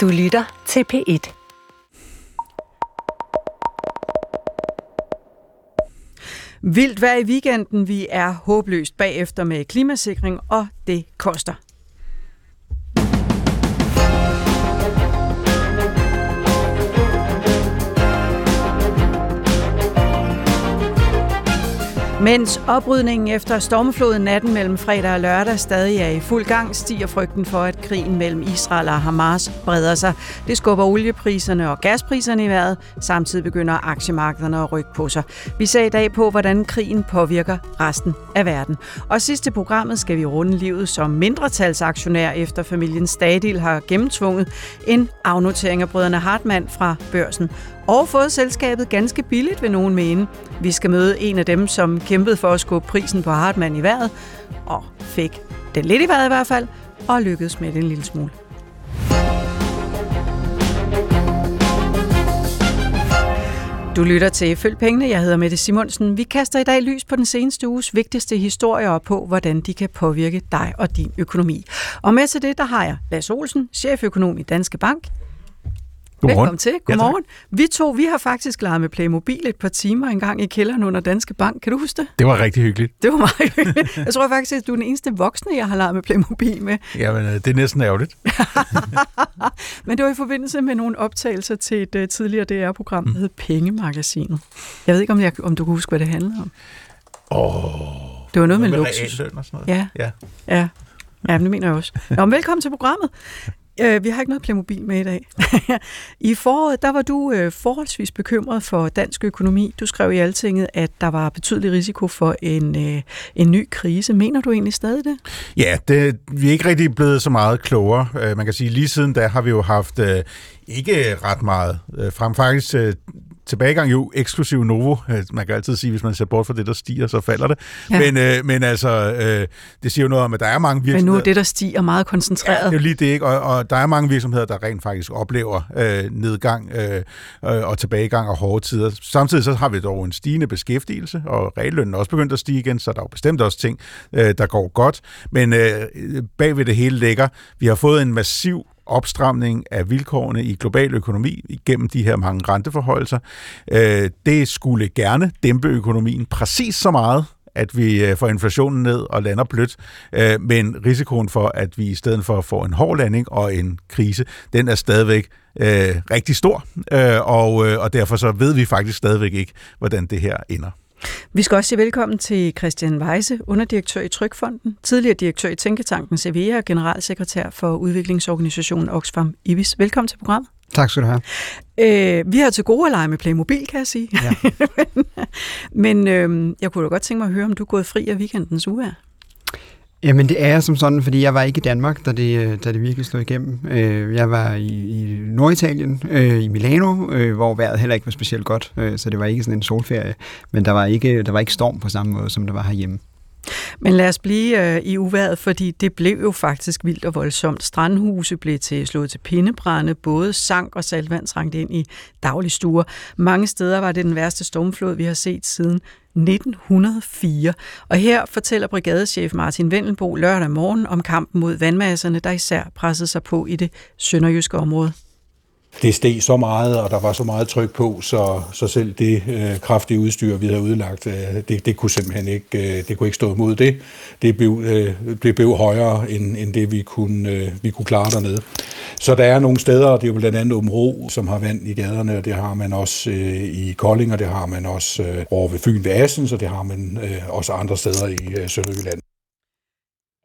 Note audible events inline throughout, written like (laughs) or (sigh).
Du lytter til P1. Vildt vejr i weekenden. Vi er håbløst bagefter med klimasikring, og det koster. Mens oprydningen efter stormfloden natten mellem fredag og lørdag stadig er i fuld gang, stiger frygten for, at krigen mellem Israel og Hamas breder sig. Det skubber oliepriserne og gaspriserne i vejret. Samtidig begynder aktiemarkederne at rykke på sig. Vi ser i dag på, hvordan krigen påvirker resten af verden. Og sidst i programmet skal vi runde livet som mindretalsaktionær, efter familien Stadil har gennemtvunget en afnotering af brødrene Hartmann fra børsen og fået selskabet ganske billigt, vil nogen mene. Vi skal møde en af dem, som kæmpede for at skubbe prisen på Hartmann i vejret, og fik den lidt i vejret i hvert fald, og lykkedes med det en lille smule. Du lytter til Følg Pengene. Jeg hedder Mette Simonsen. Vi kaster i dag lys på den seneste uges vigtigste historier og på, hvordan de kan påvirke dig og din økonomi. Og med til det, der har jeg Lars Olsen, cheføkonom i Danske Bank. Godmorgen. Velkommen til. Godmorgen. Ja, vi to, vi har faktisk leget med Playmobil et par timer engang i kælderen under Danske Bank. Kan du huske det? Det var rigtig hyggeligt. Det var meget hyggeligt. Jeg tror faktisk, at du er den eneste voksne, jeg har leget med Playmobil med. Jamen, øh, det er næsten ærgerligt. (laughs) Men det var i forbindelse med nogle optagelser til et uh, tidligere DR-program, der hed Pengemagasinet. Jeg ved ikke, om, jeg, om du kan huske, hvad det handlede om. Åh. Det var noget med med luksus. og sådan noget. Ja, ja. ja. Ja, men det mener jeg også. Nå, men velkommen til programmet. Øh, vi har ikke noget Playmobil med i dag. (laughs) I foråret, der var du øh, forholdsvis bekymret for dansk økonomi. Du skrev i Altinget, at der var betydelig risiko for en, øh, en ny krise. Mener du egentlig stadig det? Ja, det, vi er ikke rigtig blevet så meget klogere. Øh, Man kan sige, lige siden da har vi jo haft øh, ikke ret meget øh, frem. Faktisk øh, tilbagegang jo eksklusiv Novo. Øh, Man kan altid sige, hvis man ser bort fra det, der stiger, så falder det. Ja. Men, øh, men altså, øh, det siger jo noget om, at der er mange Men virksomheder... nu er det, der stiger meget Ja, koncentreret. det er jo lige det, ikke? Og, og der er mange virksomheder, der rent faktisk oplever øh, nedgang øh, og tilbagegang og hårde tider. Samtidig så har vi dog en stigende beskæftigelse, og reallønnen er også begyndt at stige igen, så der er jo bestemt også ting, øh, der går godt. Men øh, bag ved det hele ligger, vi har fået en massiv opstramning af vilkårene i global økonomi igennem de her mange renteforholdelser. Øh, det skulle gerne dæmpe økonomien præcis så meget, at vi øh, får inflationen ned og lander blødt, øh, men risikoen for, at vi i stedet for får en hård landing og en krise, den er stadigvæk øh, rigtig stor, og, og derfor så ved vi faktisk stadigvæk ikke, hvordan det her ender. Vi skal også sige velkommen til Christian Weise, underdirektør i Trykfonden, tidligere direktør i Tænketanken Sevilla og generalsekretær for udviklingsorganisationen Oxfam IBIS. Velkommen til programmet. Tak skal du have. Øh, vi har til gode at lege med Playmobil, kan jeg sige. Ja. (laughs) Men øh, jeg kunne da godt tænke mig at høre, om du er gået fri af weekendens uvejr. Jamen det er jeg som sådan, fordi jeg var ikke i Danmark, da det, øh, da det virkelig slog igennem. Øh, jeg var i, i Norditalien, øh, i Milano, hvor vejret heller ikke var specielt godt, så det var ikke sådan en solferie. Men der var ikke, der var ikke storm på samme måde, som der var herhjemme. Men lad os blive øh, i uværet, fordi det blev jo faktisk vildt og voldsomt. Strandhuse blev til, slået til pindebrænde, både sank og saltvand trængte ind i dagligstuer. Mange steder var det den værste stormflod, vi har set siden 1904. Og her fortæller brigadechef Martin Vendelbo lørdag morgen om kampen mod vandmasserne, der især pressede sig på i det sønderjyske område det steg så meget, og der var så meget tryk på, så, så selv det øh, kraftige udstyr, vi havde udlagt, øh, det, det kunne simpelthen ikke, øh, det kunne ikke stå imod det. Det blev, øh, det blev højere, end, end det vi kunne, øh, vi kunne klare dernede. Så der er nogle steder, og det er jo blandt andet Omro, som har vand i gaderne, og det har man også øh, i Kolding, og det har man også øh, over ved Fyn ved Assens, og det har man øh, også andre steder i øh, Sønderjylland.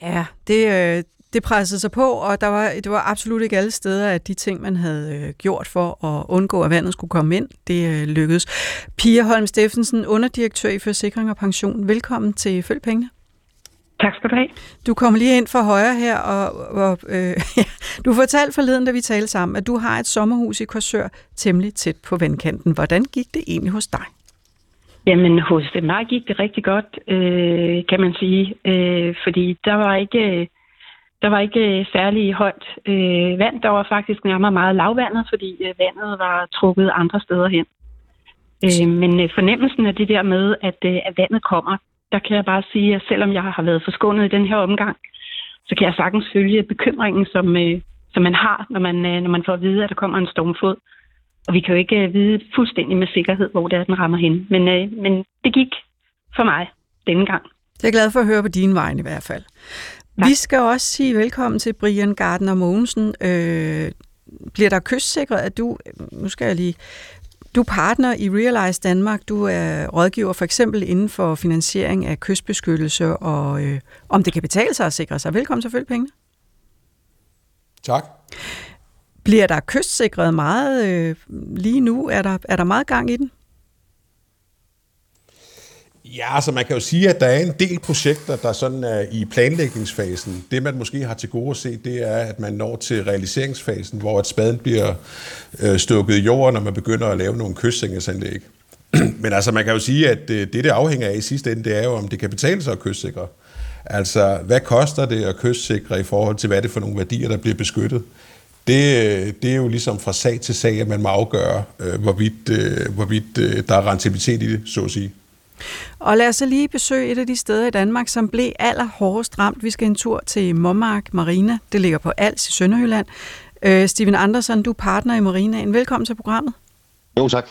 Ja, det, øh, det pressede sig på, og der var, det var absolut ikke alle steder, at de ting, man havde øh, gjort for at undgå, at vandet skulle komme ind, det øh, lykkedes. Pia Holm Steffensen, underdirektør i Forsikring og Pension. Velkommen til Følg Pengene. Tak skal du have. Du kommer lige ind fra højre her, og, og øh, (laughs) ja, du fortalte forleden, da vi talte sammen, at du har et sommerhus i Korsør temmelig tæt på vandkanten. Hvordan gik det egentlig hos dig? Jamen, hos mig gik det rigtig godt, øh, kan man sige. Øh, fordi der var ikke, der var ikke øh, særlig højt øh, vand. Der var faktisk nærmere meget lavvandet, fordi øh, vandet var trukket andre steder hen. Øh, men øh, fornemmelsen af det der med, at, øh, at vandet kommer, der kan jeg bare sige, at selvom jeg har været forskånet i den her omgang, så kan jeg sagtens følge bekymringen, som, øh, som man har, når man, øh, når man får at vide, at der kommer en stormflod. Og vi kan jo ikke øh, vide fuldstændig med sikkerhed, hvor det er, den rammer hen. Men, øh, men det gik for mig denne gang. Det er jeg glad for at høre på din vej i hvert fald. Tak. Vi skal også sige velkommen til Brian Gardner Mogensen. Øh, bliver der kystsikret, at du, nu skal jeg lige, du er partner i Realize Danmark. Du er rådgiver for eksempel inden for finansiering af kystbeskyttelse og øh, om det kan betale sig at sikre sig. Velkommen til Følg Pengene. Tak. Bliver der kystsikret meget øh, lige nu? Er der, er der meget gang i den? Ja, altså man kan jo sige, at der er en del projekter, der sådan er i planlægningsfasen. Det man måske har til gode at se, det er, at man når til realiseringsfasen, hvor et spaden bliver øh, stukket i jorden, når man begynder at lave nogle kystsikringsanlæg. (clears throat) Men altså man kan jo sige, at øh, det, det afhænger af i sidste ende, det er jo, om det kan betale sig at kystsikre. Altså, hvad koster det at kystsikre i forhold til, hvad det er for nogle værdier, der bliver beskyttet? Det, øh, det er jo ligesom fra sag til sag, at man må afgøre, øh, hvorvidt, øh, hvorvidt øh, der er rentabilitet i det, så at sige. Og lad os så lige besøge et af de steder i Danmark, som blev allerhårdest ramt. Vi skal en tur til Mommark Marina. Det ligger på Als i Sønderjylland. Øh, Steven Andersen, du er partner i Marinaen. Velkommen til programmet. Jo, tak.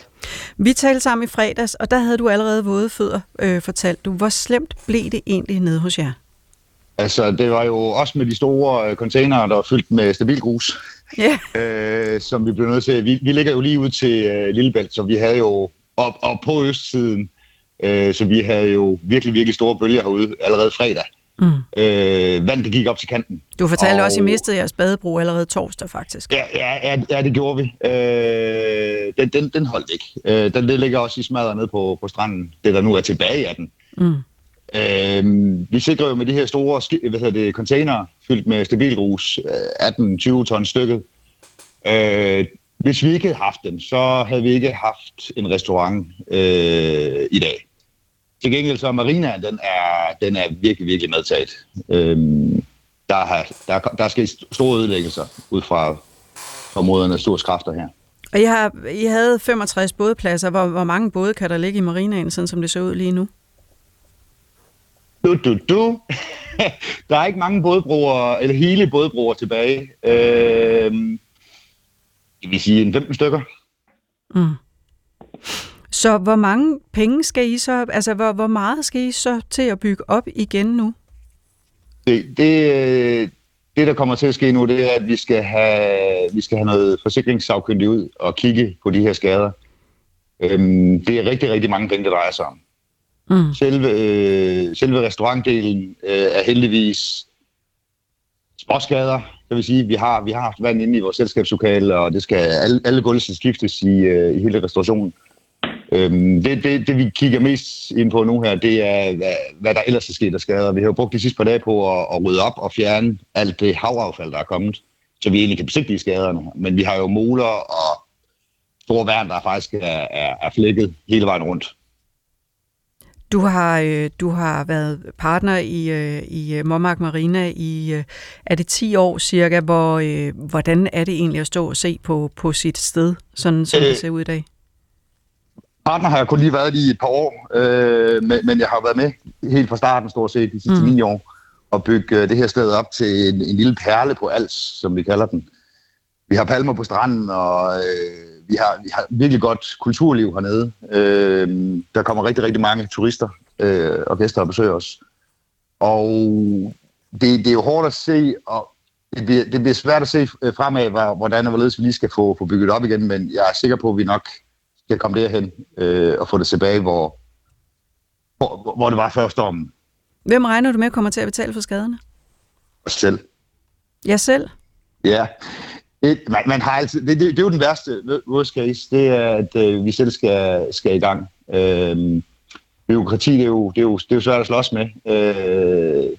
Vi talte sammen i fredags, og der havde du allerede våde fødder, øh, fortalt du. Hvor slemt blev det egentlig nede hos jer? Altså, det var jo også med de store øh, containere, der var fyldt med stabil grus, yeah. (laughs) øh, som vi blev nødt til. Vi, vi ligger jo lige ud til øh, Lillebælt, så vi havde jo op, op på østsiden, øh, så vi havde jo virkelig, virkelig store bølger herude allerede fredag. Mm. Øh, vand, det gik op til kanten. Du fortalte og... også, at I mistede jeres badebro allerede torsdag, faktisk. Ja, ja, ja, ja det gjorde vi. Øh, den, den, den holdt ikke. Øh, den ligger også i smadret ned på, på stranden, det der nu er tilbage af den. Mm. Øh, vi sikrer jo med de her store hvad hedder det, container fyldt med stabilgrus, 18-20 øh, ton stykket. Øh, hvis vi ikke havde haft den, så havde vi ikke haft en restaurant øh, i dag. Til gengæld så marina, den er, den er virkelig, virkelig medtaget. Øhm, der, har, der, der skal store ødelæggelser ud fra af store kræfter her. Og I, har, I havde 65 bådpladser. Hvor, hvor mange både kan der ligge i marinaen, sådan som det ser ud lige nu? Du, du, du. (laughs) der er ikke mange bådbroer, eller hele bådbroer tilbage. Øhm, det vil sige en 15 stykker. Mm. Så hvor mange penge skal I så, altså hvor, hvor meget skal I så til at bygge op igen nu? Det, det, det, der kommer til at ske nu, det er, at vi skal have, vi skal have noget forsikringssagkyndigt ud og kigge på de her skader. Øhm, det er rigtig, rigtig mange penge, det drejer sig om. Mm. Selve, øh, selve restaurantdelen øh, er heldigvis småskader, jeg vil sige, vi har, vi har haft vand inde i vores selskabslokale, og det skal alle, alle gulv skal skiftes i, øh, i hele restaurationen. Øhm, det, det, det, vi kigger mest ind på nu her, det er, hvad, hvad der ellers er sket af skader. Vi har jo brugt de sidste par dage på at, at rydde op og fjerne alt det havaffald, der er kommet, så vi egentlig kan besigtige skaderne. Men vi har jo moler og store værn, der faktisk er, er, er flækket hele vejen rundt. Du har, øh, du har været partner i, øh, i øh, Mommark Marina i, er det 10 år cirka, hvor, hvordan er det egentlig at stå og se på, på sit sted, sådan som øh, det ser ud i dag? Partner har jeg kun lige været lige et par år, øh, men, men jeg har været med helt fra starten stort set de sidste mm. 9 år, og bygge det her sted op til en, en lille perle på Als, som vi kalder den. Vi har palmer på stranden, og øh, vi, har, vi har virkelig godt kulturliv hernede. Øh, der kommer rigtig, rigtig mange turister øh, og gæster og besøger os. Og det, det er jo hårdt at se, og det bliver, det bliver svært at se øh, fremad, hvordan og hvorledes vi lige skal få, få bygget op igen, men jeg er sikker på, at vi nok skal komme derhen øh, og få det tilbage, hvor, hvor, hvor det var før stormen. Hvem regner du med kommer til at betale for skaderne? Os selv. Jeg selv? Ja, det, man, man har altid, det, det, det er jo den værste worst case, det er, at øh, vi selv skal, skal i gang. Øh, byråkrati, det er, jo, det, er jo, det er jo svært at slås med. Øh,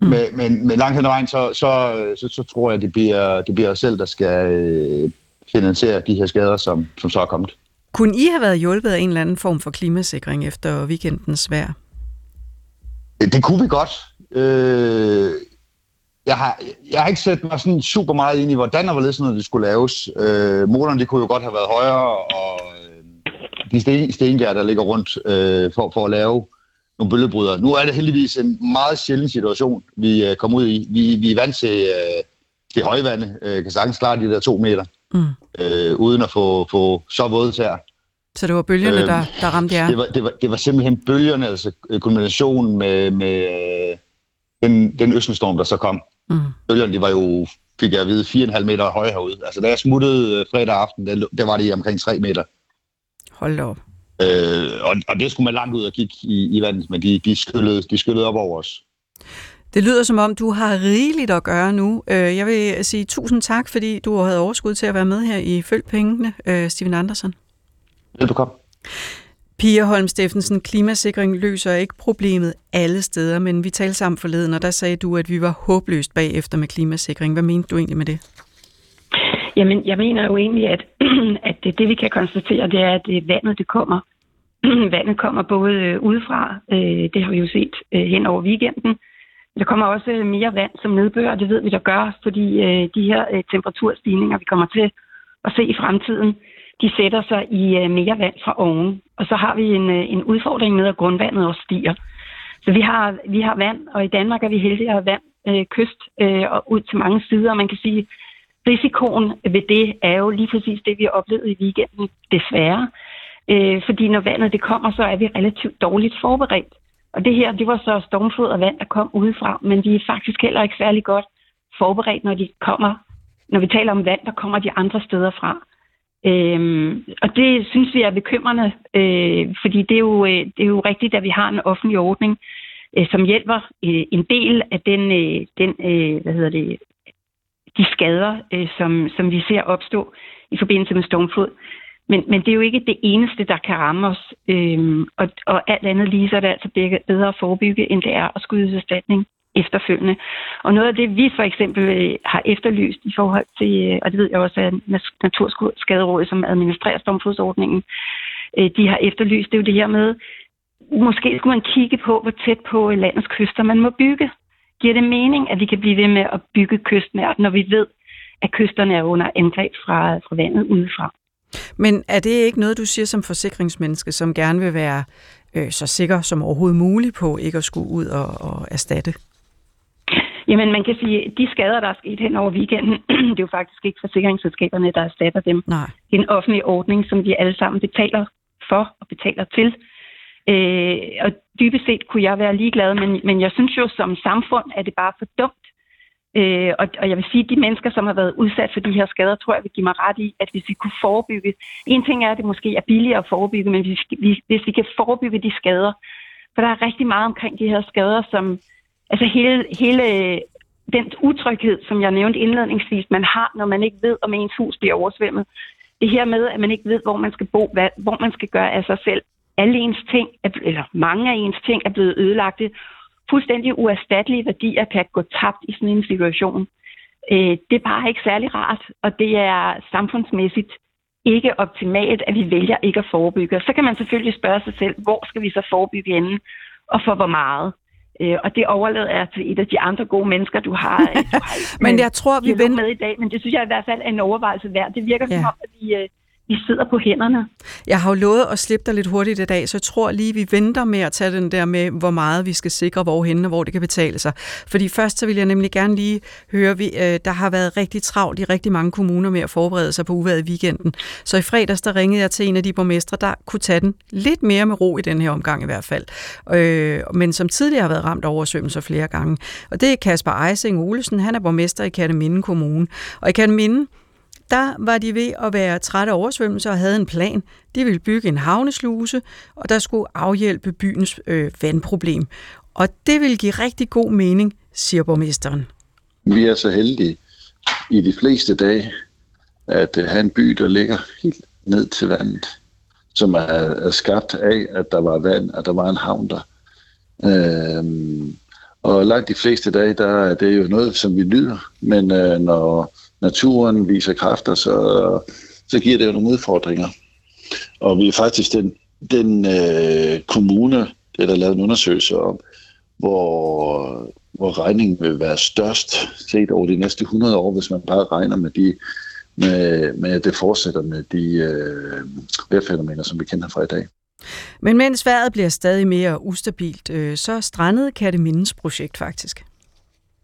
mm. Men, men, men langt hen ad vejen, så, så, så, så tror jeg, det bliver, det bliver os selv, der skal øh, finansiere de her skader, som, som så er kommet. Kunne I have været hjulpet af en eller anden form for klimasikring efter weekendens vejr? Det, det kunne vi godt. Øh, jeg har, jeg har ikke sat mig sådan super meget ind i, hvordan og hvorledes noget det skulle laves. Øh, motoren, det kunne jo godt have været højere, og øh, de sten, stengær, der ligger rundt øh, for, for at lave nogle bølgebrydere. Nu er det heldigvis en meget sjælden situation, vi øh, kommer ud i. Vi, vi er vant til, øh, det højvande øh, kan sagtens klare de der to meter, Mm. øh, uden at få, få så våde tær. Så det var bølgerne, Øhm, der, der ramte jer? Det var, det, var, det var simpelthen bølgerne, altså øh, kombinationen med, med øh, den, den østenstorm, der så kom. Mm. Bølgerne, de var jo, fik jeg at vide, 4,5 meter høje herude. Altså, da jeg smuttede øh, fredag aften, der, der var de omkring 3 meter. Hold da op. Øh, og, og det skulle man langt ud og kigge i, i vandet, men de, de, skyllede, de skyllede op over os. Det lyder som om, du har rigeligt at gøre nu. Øh, Jeg vil sige tusind tak, fordi du havde overskud til at være med her i Følg Pengene, øh, Steven Andersen. Velbekomme. Pia Holm Steffensen, klimasikring løser ikke problemet alle steder, men vi talte sammen forleden, og der sagde du, at vi var håbløst bagefter med klimasikring. Hvad mente du egentlig med det? Jamen, jeg mener jo egentlig, at, (clears throat) at det, det, vi kan konstatere, det er, at det vandet, det kommer. (clears throat) vandet kommer både øh, udefra, øh, det har vi jo set øh, hen over weekenden. Der kommer også øh, mere vand som nedbør, og det ved vi, der gør, fordi øh, de her temperaturstigninger, vi kommer til at se i fremtiden, de sætter sig i øh, mere vand fra oven. Og så har vi en, øh, en udfordring med, at grundvandet også stiger. Så vi har, vi har vand, og i Danmark er vi heldige at have vand øh, kyst øh, og ud til mange sider. Man kan sige, risikoen ved det er jo lige præcis det, vi oplevede i weekenden, desværre. Øh, fordi når vandet det kommer, så er vi relativt dårligt forberedt. Og det her, det var så stormflod og vand, der kom udefra, men vi er faktisk heller ikke særlig godt forberedt, når de kommer, når vi taler om vand, der kommer de andre steder fra. Øhm, og det synes vi er bekymrende, øh, fordi det er, jo, øh, det er jo rigtigt, at vi har en offentlig ordning, øh, som hjælper øh, en del af den, øh, den øh, hvad hedder det, de skader, øh, som, som vi ser opstå i forbindelse med stormflod. Men, men det er jo ikke det eneste, der kan ramme os. Øhm, og, og alt andet lige, så er det altså bedre at forebygge, end det er at skyde erstatning efterfølgende. Og noget af det, vi for eksempel øh, har efterlyst i forhold til, øh, og det ved jeg også, at Naturskaderådet, som administrerer stormflodsordningen, øh, de har efterlyst, det er jo det her med, måske skulle man kigge på, hvor tæt på landets kyster man må bygge. Giver det mening, at vi kan blive ved med at bygge kystnært, når vi ved, at kysterne er under angreb fra, fra vandet udefra? Men er det ikke noget, du siger som forsikringsmenneske, som gerne vil være øh, så sikker som overhovedet muligt på ikke at skulle ud og, og erstatte? Jamen, man kan sige, at de skader, der er sket hen over weekenden, (clears throat) det er jo faktisk ikke forsikringsselskaberne, der erstatter dem. Nej. Det er en offentlig ordning, som vi alle sammen betaler for og betaler til. Øh, og dybest set kunne jeg være ligeglad, men, men jeg synes jo som samfund, at det bare er for dumt. Øh, og, og jeg vil sige, at de mennesker, som har været udsat for de her skader, tror jeg vil give mig ret i, at hvis vi kunne forebygge... En ting er, at det måske er billigere at forebygge, men hvis vi, hvis vi kan forebygge de skader, for der er rigtig meget omkring de her skader, som... Altså hele, hele øh, den utryghed, som jeg nævnte indledningsvis, man har, når man ikke ved, om ens hus bliver oversvømmet. Det her med, at man ikke ved, hvor man skal bo, hvad, hvor man skal gøre af sig selv. Alle ens ting, er, eller mange af ens ting er blevet ødelagte. Fuldstændig uerstattelige værdier kan gå tabt i sådan en situation. Øh, det er bare ikke særlig rart, og det er samfundsmæssigt ikke optimalt, at vi vælger ikke at forebygge. Så kan man selvfølgelig spørge sig selv, hvor skal vi så forebygge inden, og for hvor meget? Øh, og det overlader jeg til et af de andre gode mennesker, du har, du har (laughs) Men jeg tror, vi venter... med i dag, men det synes jeg i hvert fald er en overvejelse værd. Det virker Ja. som om, at vi, øh, vi sidder på hænderne. Jeg har jo lovet at slippe dig lidt hurtigt i dag, så jeg tror lige, vi venter med at tage den der med, hvor meget vi skal sikre hvorhen og hvor det kan betale sig. Fordi først så vil jeg nemlig gerne lige høre, vi, øh, der har været rigtig travlt i rigtig mange kommuner med at forberede sig på uværet i weekenden. Så i fredags, der ringede jeg til en af de borgmestre, der kunne tage den lidt mere med ro i den her omgang i hvert fald. Øh, men som tidligere har været ramt af oversvømmelser flere gange. Og det er Kasper Eising Olesen, han er borgmester i Katteminde Kommune. Og i Katteminde, der var de ved at være trætte af oversvømmelser og havde en plan. De ville bygge en havnesluse, og der skulle afhjælpe byens øh, vandproblem. Og det ville give rigtig god mening, siger borgmesteren. Vi er så heldige i de fleste dage at øh, have en by, der ligger helt ned til vandet, som er, er skabt af, at der var vand, at der var en havn der. Øhm, og langt de fleste dage, der er det jo noget, som vi nyder, men øh, når naturen viser kræfter, så, så giver det jo nogle udfordringer. Og vi er faktisk den, den øh, kommune, det er lavet en undersøgelse om, hvor, hvor regningen vil være størst set over de næste 100 år, hvis man bare regner med, de, med, med at det fortsætter med de øh, vejrfænomener, som vi kender fra i dag. Men mens vejret bliver stadig mere ustabilt, øh, så strandede Kattemindes projekt faktisk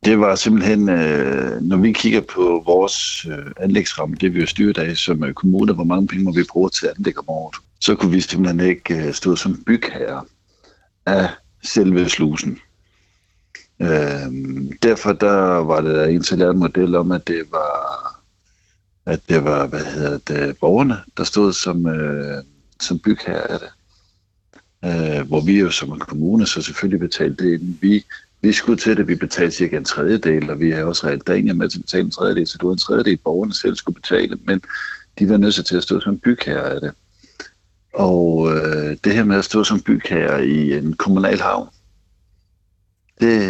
det var simpelthen, øh, når vi kigger på vores øh, anlægsramme, det vi jo styret af som øh, kommune, hvor mange penge må vi bruge til anlæg om året, så kunne vi simpelthen ikke øh, stå som bygherre af selve slusen. Øh, derfor der var det en til en model om, at det var, at det var hvad hedder det, borgerne, der stod som, øh, som bygherre af det. Øh, hvor vi jo som en kommune så selvfølgelig betalte det, inden vi vi skulle til det, vi betalte cirka en tredjedel, og vi er også reelt Dania med til at betale en tredjedel, så det var en tredjedel, borgerne selv skulle betale, men de var nødt til at stå som bygherre af det. Og øh, det her med at stå som bygherre i en kommunal havn, det,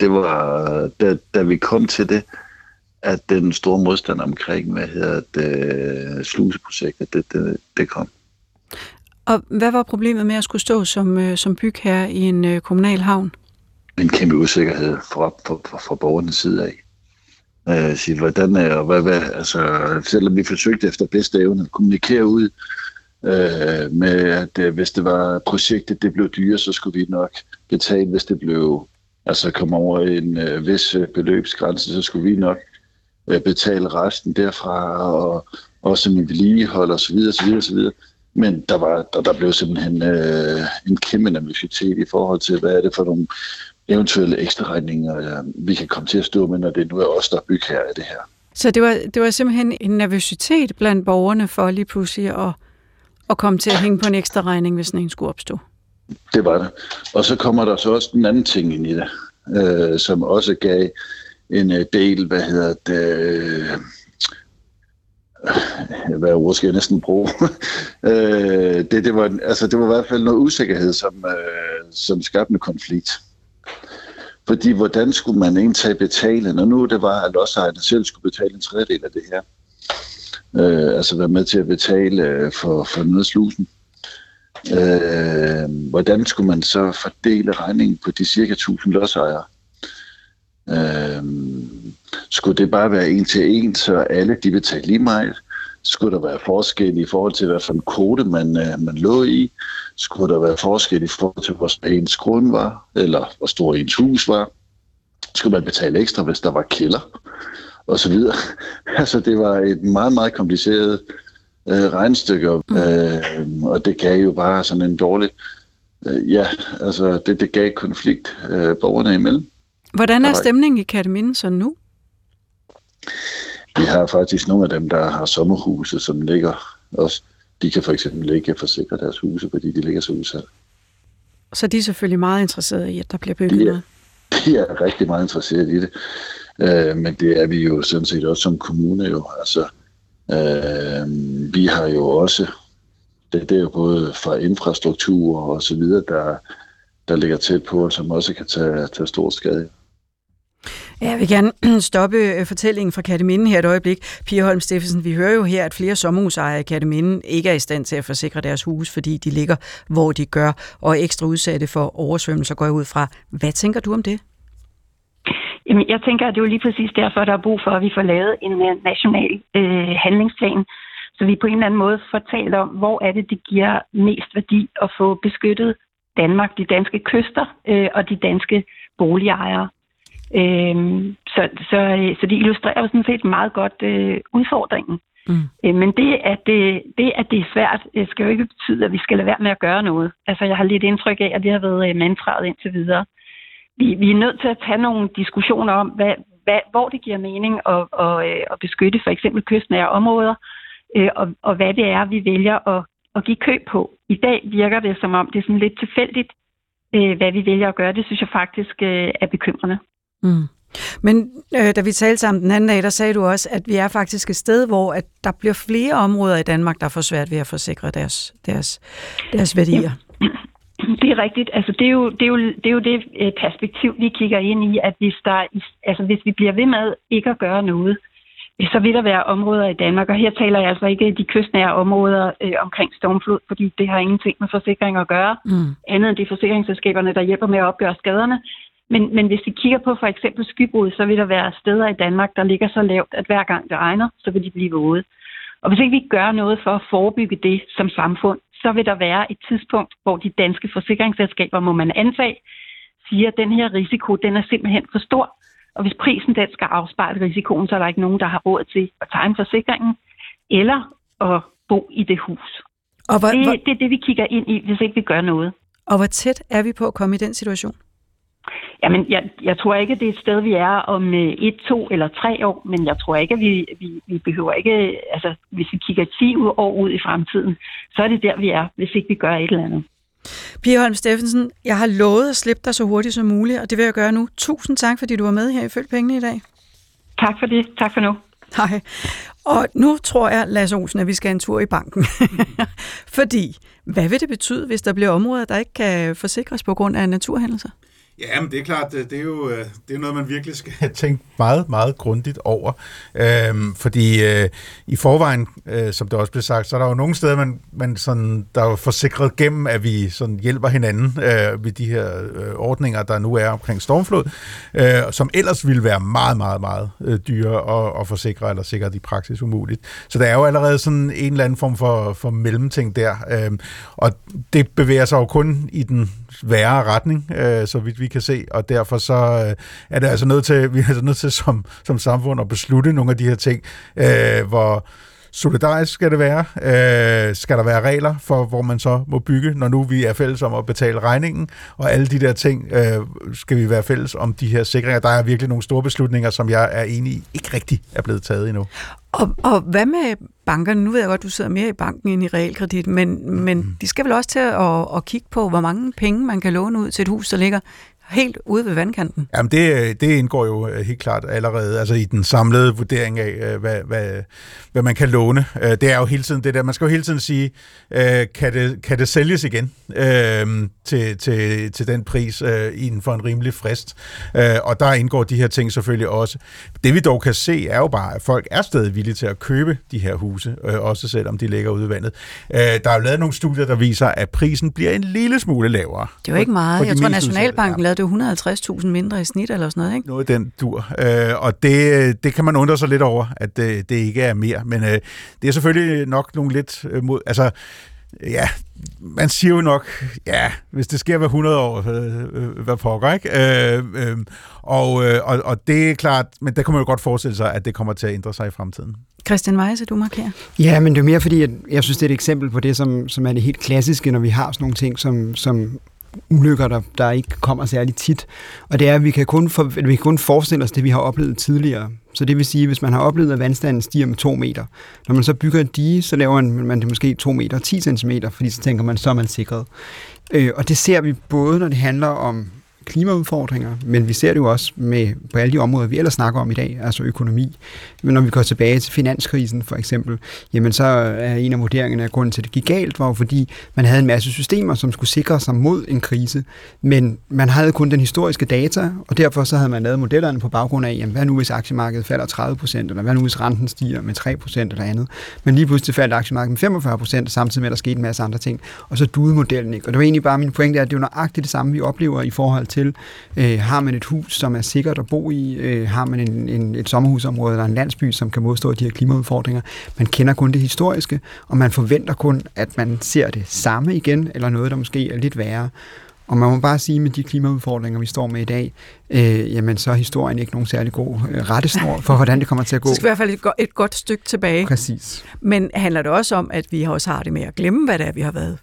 det var, da, da vi kom til det, at den store modstand omkring, hvad hedder det, sluseprojektet, det, det, det kom. Og hvad var problemet med at skulle stå som, øh, som bygherre i en øh, kommunal havn? En kæmpe usikkerhed fra, for, for, for borgernes side af. Øh, sige, hvordan er, og hvad, hvad, altså, selvom vi forsøgte efter bedste evne at kommunikere ud øh, med, at øh, hvis det var projektet, det blev dyre, så skulle vi nok betale, hvis det blev, altså kom over en øh, vis øh, beløbsgrænse, så skulle vi nok øh, betale resten derfra, og også med vedligehold osv. osv., osv. Men der, var, der, der blev simpelthen øh, en kæmpe nervøsitet i forhold til, hvad er det for nogle eventuelle ekstra regninger, øh, vi kan komme til at stå med, når det nu er os, der er bygherre af det her. Så det var, det var simpelthen en nervøsitet blandt borgerne for lige pludselig at, at komme til at hænge på en ekstra regning, hvis den skulle opstå? Det var det. Og så kommer der så også en anden ting ind i det, øh, som også gav en øh, del, hvad hedder det, øh, hvad ord skal jeg næsten bruge? (laughs) øh, det, det, var, altså, det var i hvert fald noget usikkerhed, som, øh, som skabte en konflikt. Fordi hvordan skulle man egentlig betale, når nu det var, at lodsejerne selv skulle betale en tredjedel af det her? Øh, altså være med til at betale øh, for, for nedslusen. Øh, hvordan skulle man så fordele regningen på de cirka 1000 lodsejere? Øh, skulle det bare være en til en, så alle de betalte lige meget? Skulle der være forskel i forhold til, hvad for en kode man, øh, man lå i? Skulle der være forskel i forhold til, hvor ens grund var, eller hvor stor ens hus var? Skulle man betale ekstra, hvis der var kælder? Og så videre. (laughs) altså, det var et meget, meget kompliceret øh, regnestykke, mm. øh, og det gav jo bare sådan en dårlig... Øh, ja, altså, det, det gav konflikt øh, borgerne imellem. Hvordan er stemningen i Kataminde så nu? Vi har faktisk nogle af dem, der har sommerhuse, som ligger også. De kan for eksempel ikke forsikre deres huse, fordi de ligger så udsat. Så de er selvfølgelig meget interesserede i, at der bliver bygget noget? De er rigtig meget interesserede i det. Øh, men det er vi jo sådan set også som kommune jo. Altså, øh, vi har jo også, det, det er jo både fra infrastruktur og så videre, der, der ligger tæt på, som også kan tage, tage stor skade. Ja, jeg vil gerne (clears throat) stoppe øh, fortællingen fra Katteminde her et øjeblik. Pia Holm Steffensen, vi hører jo her, at flere sommerhusejere i Katteminde ikke er i stand til at forsikre deres hus, fordi de ligger, hvor de gør, og er ekstra udsatte for oversvømmelser, går jeg ud fra. Hvad tænker du om det? Jamen, jeg tænker, at det er jo lige præcis derfor, der er brug for, at vi får lavet en national øh, handlingsplan, så vi på en eller anden måde får talt om, hvor er det, det giver mest værdi at få beskyttet Danmark, de danske kyster øh, og de danske boligejere. Øhm, så, så, så det illustrerer jo sådan set meget godt øh, udfordringen. Mm. Øh, men det at det, det, at det er svært, øh, skal jo ikke betyde, at vi skal lade være med at gøre noget. Altså, jeg har lidt indtryk af, at det har været øh, mantraet indtil videre. Vi, vi er nødt til at tage nogle diskussioner om, hvad, hvad, hvor det giver mening at, at, øh, at beskytte for eksempel kystnære områder, øh, og, og hvad det er, vi vælger at, at give køb på. I dag virker det som om, det er sådan lidt tilfældigt, øh, hvad vi vælger at gøre. Det synes jeg faktisk øh, er bekymrende. Mm. Men øh, da vi talte sammen den anden dag, der sagde du også, at vi er faktisk et sted, hvor at der bliver flere områder i Danmark, der får svært ved at forsikre deres, deres, deres værdier. Ja. Det er rigtigt. Altså, det, er jo, det, er jo, det er jo det øh, perspektiv, vi kigger ind i, at hvis, der, altså, hvis vi bliver ved med ikke at gøre noget, så vil der være områder i Danmark, og her taler jeg altså ikke de kystnære områder øh, omkring stormflod, fordi det har ingenting med forsikring at gøre, mm. andet end de forsikringsselskaberne, der hjælper med at opgøre skaderne. Men, men hvis vi kigger på for eksempel skybrud, så vil der være steder i Danmark, der ligger så lavt, at hver gang det regner, så vil de blive våde. Og hvis ikke vi gør noget for at forebygge det som samfund, så vil der være et tidspunkt, hvor de danske forsikringsselskaber, må man antage, siger, at den her risiko, den er simpelthen for stor. Og hvis prisen den skal afspejle risikoen, så er der ikke nogen, der har råd til at tegne forsikringen eller at bo i det hus. Og hvor, Det, hvor, det er det, vi kigger ind i, hvis ikke vi gør noget. og hvor tæt er vi på at komme i den situation? Jamen, jeg, jeg tror ikke, at det er et sted, vi er om øh, et, to eller tre år, men jeg tror ikke, at vi, vi, vi behøver ikke, altså hvis vi kigger 10 år ud i fremtiden, så er det der, vi er, hvis ikke vi gør et eller andet. Pia Holm Steffensen, jeg har lovet at slippe dig så hurtigt som muligt, og det vil jeg gøre nu. Tusind tak, fordi du var med her i Følg Pengene i dag. Tak for det. Tak for nu. Hej. Og nu tror jeg, Lasse Olsen, at vi skal en tur i banken. (laughs) fordi, hvad vil det betyde, hvis der bliver områder, der ikke kan forsikres på grund af naturhændelser? Ja, men det er klart, det er jo øh, det er noget, man virkelig skal tænke meget, meget grundigt over. Øhm, fordi øh, i forvejen, øh, som det også blev sagt, så er der jo nogle steder, man, man sådan, der er jo forsikret gennem, at vi sådan hjælper hinanden øh, ved de her øh, ordninger, der nu er omkring stormflod, øh, som ellers ville være meget, meget, meget øh, dyre at, at forsikre, eller sikkert i praksis umuligt. Så der er jo allerede sådan en eller anden form for, for mellemting der, øh, og det bevæger sig jo kun i den værre retning, øh, så vidt vi kan se, og derfor så øh, er det altså nødt til, (laughs) vi er altså nødt til som, som samfund at beslutte nogle af de her ting, øh, hvor solidarisk skal det være, øh, skal der være regler for, hvor man så må bygge, når nu vi er fælles om at betale regningen, og alle de der ting øh, skal vi være fælles om de her sikringer. Der er virkelig nogle store beslutninger, som jeg er enig i, ikke rigtig er blevet taget endnu. Og, og hvad med bankerne? Nu ved jeg godt, du sidder mere i banken end i realkredit, men, men de skal vel også til at, at kigge på, hvor mange penge man kan låne ud til et hus, der ligger helt ude ved vandkanten. Jamen det, det indgår jo øh, helt klart allerede altså i den samlede vurdering af, øh, hvad, hvad, hvad man kan låne. Øh, Det er jo hele tiden det der, man skal jo hele tiden sige, kan det, kan det sælges igen øh, til, til, til den pris øh, inden for en rimelig frist. Og der indgår de her ting selvfølgelig også. Det vi dog kan se er jo bare, at folk er stadig villige til at købe de her huse, også selvom de ligger ude i vandet. Der er jo lavet nogle studier, der viser, at prisen bliver en lille smule lavere. Det er jo ikke meget. Jeg tror. Nationalbanken lavede det 150.000 mindre i snit eller sådan noget, ikke? Noget af den dur. Øh, og det, det kan man undre sig lidt over, at det, det ikke er mere. Men øh, det er selvfølgelig nok nogle lidt øh, mod... Altså, ja, man siger jo nok, ja, hvis det sker hver 100 år, øh, øh, hvad pokker, ikke? Øh, øh, og, øh, og, og det er klart, men der kan man jo godt forestille sig, at det kommer til at ændre sig i fremtiden. Christian Weise, du markerer. Ja, men det er mere fordi, at jeg synes, det er et eksempel på det, som, som er det helt klassiske, når vi har sådan nogle ting, som, som ulykker, der, der ikke kommer særlig tit. Og det er, at vi kan, kun for, vi kan kun forestille os det, vi har oplevet tidligere. Så det vil sige, hvis man har oplevet, at vandstanden stiger med to meter, når man så bygger et dige, så laver man det måske 2 meter, 10 cm, fordi så tænker man, så er man sikret. Øh, og det ser vi både, når det handler om klimaudfordringer, men vi ser det jo også med, på alle de områder, vi ellers snakker om i dag, altså økonomi. Men når vi går tilbage til finanskrisen for eksempel, jamen så er en af vurderingerne af grunden til, at det gik galt, var jo fordi, man havde en masse systemer, som skulle sikre sig mod en krise, men man havde kun den historiske data, og derfor så havde man lavet modellerne på baggrund af, jamen hvad nu hvis aktiemarkedet falder 30%, eller hvad nu hvis renten stiger med 3% eller andet. Men lige pludselig faldt aktiemarkedet med 45%, samtidig med, at der skete en masse andre ting, og så duede modellen ikke. Og det var egentlig bare min pointe, at det er jo nøjagtigt det samme, vi oplever i forhold til, øh, har man et hus, som er sikkert at bo i, øh, har man en, en, et sommerhusområde eller en landsby, som kan modstå de her klimaudfordringer. Man kender kun det historiske, og man forventer kun, at man ser det samme igen, eller noget, der måske er lidt værre. Og man må bare sige, med de klimaudfordringer, vi står med i dag, øh, jamen så er historien ikke nogen særlig god øh, rettesnor for, hvordan det kommer til at gå. Så skal i hvert fald et, go- et godt stykke tilbage. Præcis. Men handler det også om, at vi også har det med at glemme, hvad det er, vi har været,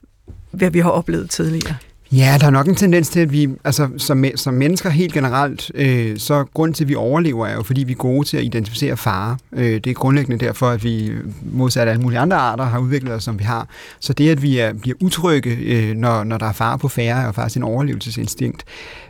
hvad vi har oplevet tidligere? Ja, der er nok en tendens til, at vi altså, som, som mennesker helt generelt, øh, så grund til, at vi overlever, er jo, fordi vi er gode til at identificere fare. Øh, det er grundlæggende derfor, at vi modsat alle mulige andre arter har udviklet os, som vi har. Så det, at vi er, bliver utrygge, øh, når, når der er fare på færre, er jo faktisk en overlevelsesinstinkt.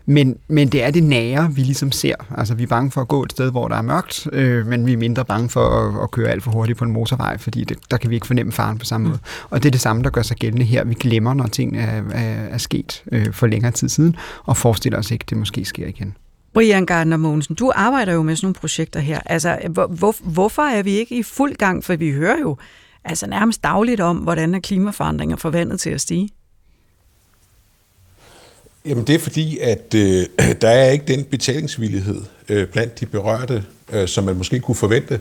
Men, men det er det nære, vi ligesom ser. Altså, vi er bange for at gå et sted, hvor der er mørkt, øh, men vi er mindre bange for at, at køre alt for hurtigt på en motorvej, fordi det, der kan vi ikke fornemme faren på samme måde. Og det er det samme, der gør sig gældende her. Vi glemmer, når ting er, er, er sket øh, for længere tid siden, og forestiller os ikke, at det måske sker igen. Brian Gardner Mogensen, du arbejder jo med sådan nogle projekter her. Altså, hvor, hvor, hvorfor er vi ikke i fuld gang? For vi hører jo altså nærmest dagligt om, hvordan er klimaforandringer forvandlet til at stige. Jamen det er fordi, at øh, (clears throat) der er ikke den betalingsvillighed øh, blandt de berørte, øh, som man måske kunne forvente.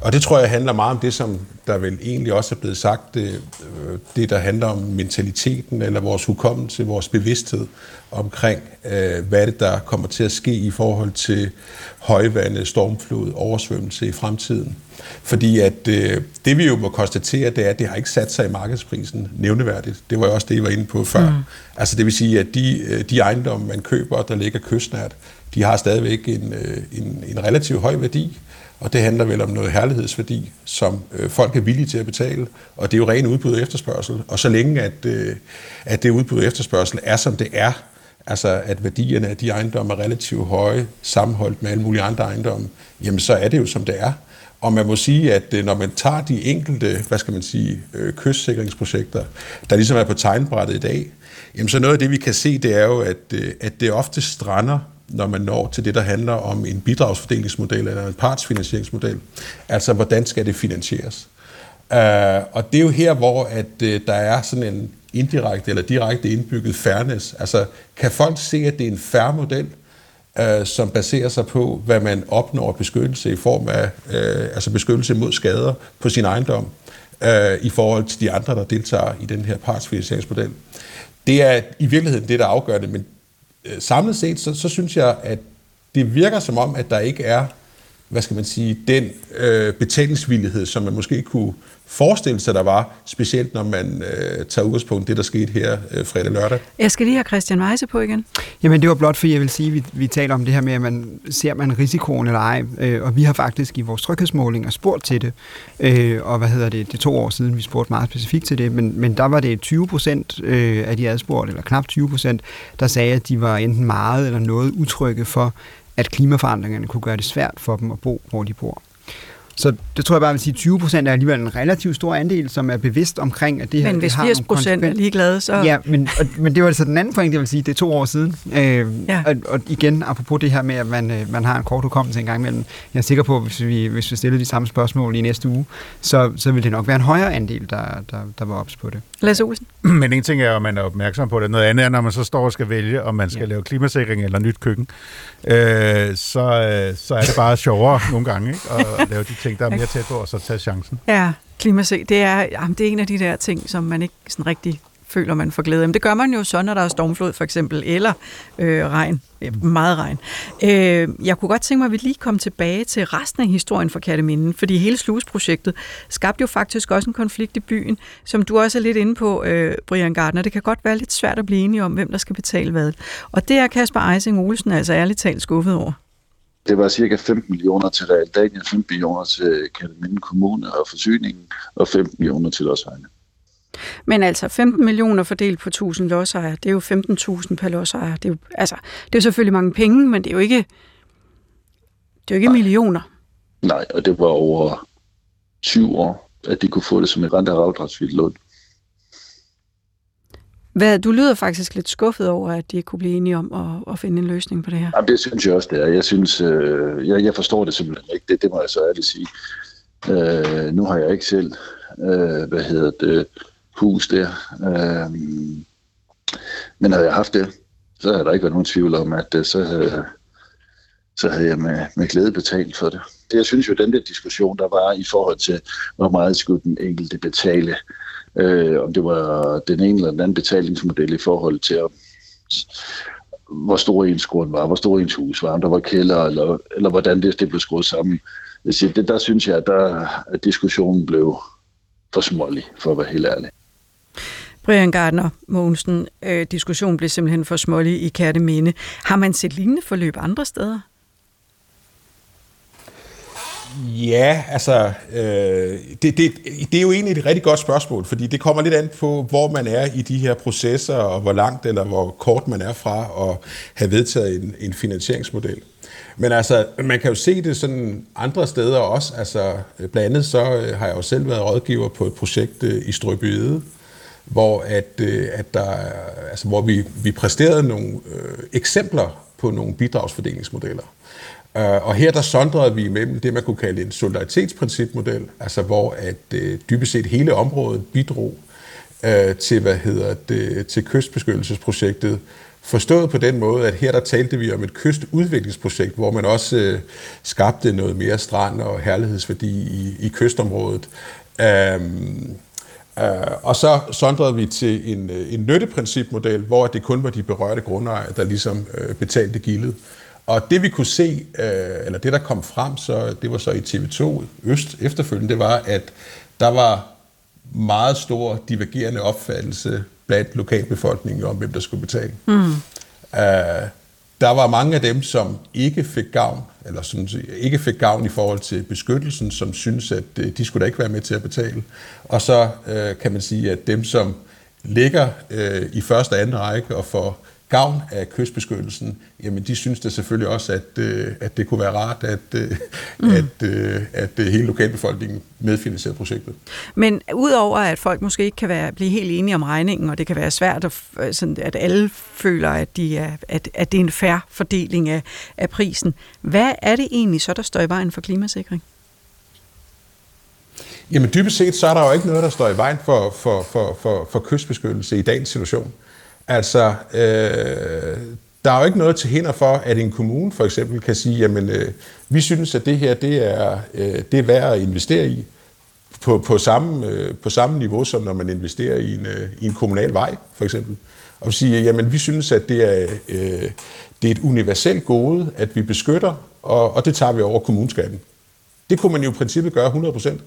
Og det tror jeg handler meget om det, som der vel egentlig også er blevet sagt, det, øh, det der handler om mentaliteten, eller vores hukommelse, vores bevidsthed omkring, øh, hvad det der kommer til at ske i forhold til højvande, stormflod, oversvømmelse i fremtiden. Fordi at øh, det vi jo må konstatere, det er, at det har ikke sat sig i markedsprisen nævneværdigt. Det var jo også det, jeg var inde på før. Mm. Altså det vil sige, at de, øh, de ejendomme, man køber, der ligger kystnært, de har stadigvæk en, øh, en, en relativt høj værdi. Og det handler vel om noget herlighedsværdi, som øh, folk er villige til at betale. Og det er jo ren udbud og efterspørgsel. Og så længe, at, øh, at det udbud og efterspørgsel er, som det er, altså at værdierne af de ejendomme er relativt høje, sammenholdt med alle mulige andre ejendomme, jamen så er det jo, som det er. Og man må sige, at øh, når man tager de enkelte, hvad skal man sige, øh, kystsikringsprojekter, der ligesom er på tegnbrættet i dag, jamen så noget af det, vi kan se, det er jo, at, øh, at det ofte strander når man når til det, der handler om en bidragsfordelingsmodel eller en partsfinansieringsmodel. Altså, hvordan skal det finansieres? Uh, og det er jo her, hvor at, uh, der er sådan en indirekte eller direkte indbygget fairness. Altså, kan folk se, at det er en fair model, uh, som baserer sig på, hvad man opnår beskyttelse i form af uh, altså beskyttelse mod skader på sin ejendom, uh, i forhold til de andre, der deltager i den her partsfinansieringsmodel. Det er i virkeligheden det, der er afgørende, men Øh, samlet set, så, så synes jeg, at det virker som om, at der ikke er, hvad skal man sige, den øh, betalingsvillighed, som man måske kunne forestille sig, der var, specielt når man øh, tager udgangspunkt i det, der skete her øh, fredag lørdag. Jeg skal lige have Christian Weise på igen. Jamen det var blot, fordi jeg vil sige, at vi, vi taler om det her med, at man ser man risikoen eller ej, øh, og vi har faktisk i vores tryghedsmålinger spurgt til det, øh, og hvad hedder det, det er to år siden, vi spurgte meget specifikt til det, men, men der var det 20 procent øh, af de adspurgte, eller knap 20 procent, der sagde, at de var enten meget eller noget utrygge for, at klimaforandringerne kunne gøre det svært for dem at bo, hvor de bor. Så det tror jeg bare, at sige, 20 procent er alligevel en relativt stor andel, som er bevidst omkring, at det her Men hvis det har 80 procent er ligeglade, så... Ja, men, og, men det var altså den anden point, jeg vil sige, det er to år siden. Øh, ja. og, og igen, apropos det her med, at man, øh, man har en kort hukommelse en gang imellem, jeg er sikker på, at hvis vi, hvis vi stiller de samme spørgsmål i næste uge, så, så vil det nok være en højere andel, der, der, der var ops på det. Lasse Olsen? (clears throat) Men en ting er, at man er opmærksom på det. Noget andet er, når man så står og skal vælge, om man skal ja. lave klimasikring eller nyt køkken. Øh, så, øh, så er det bare sjovere (laughs) nogle gange ikke? at lave de ting, der er mere tæt på, og så tage chancen. Ja, klimasik, det er, jamen, det er en af de der ting, som man ikke sådan rigtig føler, man får glæde af. Men det gør man jo så, når der er stormflod for eksempel, eller øh, regn. Meget regn. Øh, jeg kunne godt tænke mig, at vi lige kom tilbage til resten af historien for Katteminden, fordi hele slusprojektet skabte jo faktisk også en konflikt i byen, som du også er lidt inde på, øh, Brian Gardner. Det kan godt være lidt svært at blive enige om, hvem der skal betale hvad. Og det er Kasper Eising Olsen altså ærligt talt skuffet over. Det var cirka 15 millioner til Realdania, 15 millioner til Kataminde Kommune og forsyningen, og 15 millioner til lodsejerne. Men altså 15 millioner fordelt på 1000 lodsejere, det er jo 15.000 per lodsejer. Det er jo, altså, det er jo selvfølgelig mange penge, men det er jo ikke, det er jo ikke Nej. millioner. Nej, og det var over 20 år, at de kunne få det som et rent afdragsvildt lån. Hvad, du lyder faktisk lidt skuffet over, at de kunne blive enige om at, at finde en løsning på det her. Jamen, det synes jeg også, det er. Jeg synes, øh, jeg, jeg forstår det simpelthen ikke. Det, det må jeg så ærligt sige. Øh, nu har jeg ikke selv, øh, hvad hedder det, hus der. Øh, men havde jeg haft det, så havde der ikke været nogen tvivl om, at øh, så havde, så havde jeg med, med glæde betalt for det. Jeg synes jo, at den der diskussion, der var i forhold til, hvor meget skulle den enkelte betale, øh, øh, om det var den ene eller den anden betalingsmodel i forhold til, hvor stor ens grund var, hvor stor ens hus var, om der var kælder, eller, eller hvordan det, det blev skruet sammen. Jeg siger, det, der synes jeg, at, der, at diskussionen blev for smålig, for at være helt ærlig. Brian Gardner Mogensen, øh, diskussionen blev simpelthen for smålig i Kærteminde. Har man set lignende forløb andre steder? Ja, altså, øh, det, det, det er jo egentlig et rigtig godt spørgsmål, fordi det kommer lidt an på, hvor man er i de her processer, og hvor langt eller hvor kort man er fra at have vedtaget en, en finansieringsmodel. Men altså, man kan jo se det sådan andre steder også. Altså, blandt andet så øh, har jeg jo selv været rådgiver på et projekt øh, i Strøbyede, hvor, at, øh, at der, altså, hvor vi, vi præsterede nogle øh, eksempler på nogle bidragsfordelingsmodeller. Øh, og her der sondrede vi imellem det, man kunne kalde en solidaritetsprincipmodel, altså hvor at øh, dybest set hele området bidrog øh, til, hvad hedder det, til kystbeskyttelsesprojektet, Forstået på den måde, at her der talte vi om et kystudviklingsprojekt, hvor man også øh, skabte noget mere strand og herlighedsværdi i, i kystområdet. Øhm, øh, og så sondrede vi til en, øh, en nytteprincipmodel, hvor det kun var de berørte grundejere, der ligesom øh, betalte gildet. Og det vi kunne se, øh, eller det der kom frem, så det var så i TV2 Øst efterfølgende, det var, at der var meget stor divergerende opfattelse blandt lokalbefolkningen om, hvem der skulle betale. Mm. Uh, der var mange af dem, som ikke fik gavn, eller som ikke fik gavn i forhold til beskyttelsen, som synes, at uh, de skulle da ikke være med til at betale. Og så uh, kan man sige, at dem, som ligger uh, i første og anden række og får gavn af kystbeskyttelsen, jamen de synes da selvfølgelig også, at, øh, at det kunne være rart, at, øh, mm. at, øh, at hele lokalbefolkningen medfinansierede projektet. Men udover at folk måske ikke kan være, blive helt enige om regningen, og det kan være svært, at, sådan, at alle føler, at, de er, at, at det er en færre fordeling af, af prisen, hvad er det egentlig så, der står i vejen for klimasikring? Jamen dybest set, så er der jo ikke noget, der står i vejen for, for, for, for, for kystbeskyttelse i dagens situation. Altså, øh, der er jo ikke noget til hinder for, at en kommune for eksempel kan sige, jamen, øh, vi synes, at det her det er, øh, det er værd at investere i på, på, samme, øh, på samme niveau, som når man investerer i en, øh, i en kommunal vej, for eksempel. Og sige, jamen, vi synes, at det er, øh, det er et universelt gode, at vi beskytter, og, og det tager vi over kommuneskatten. Det kunne man jo i princippet gøre 100 procent.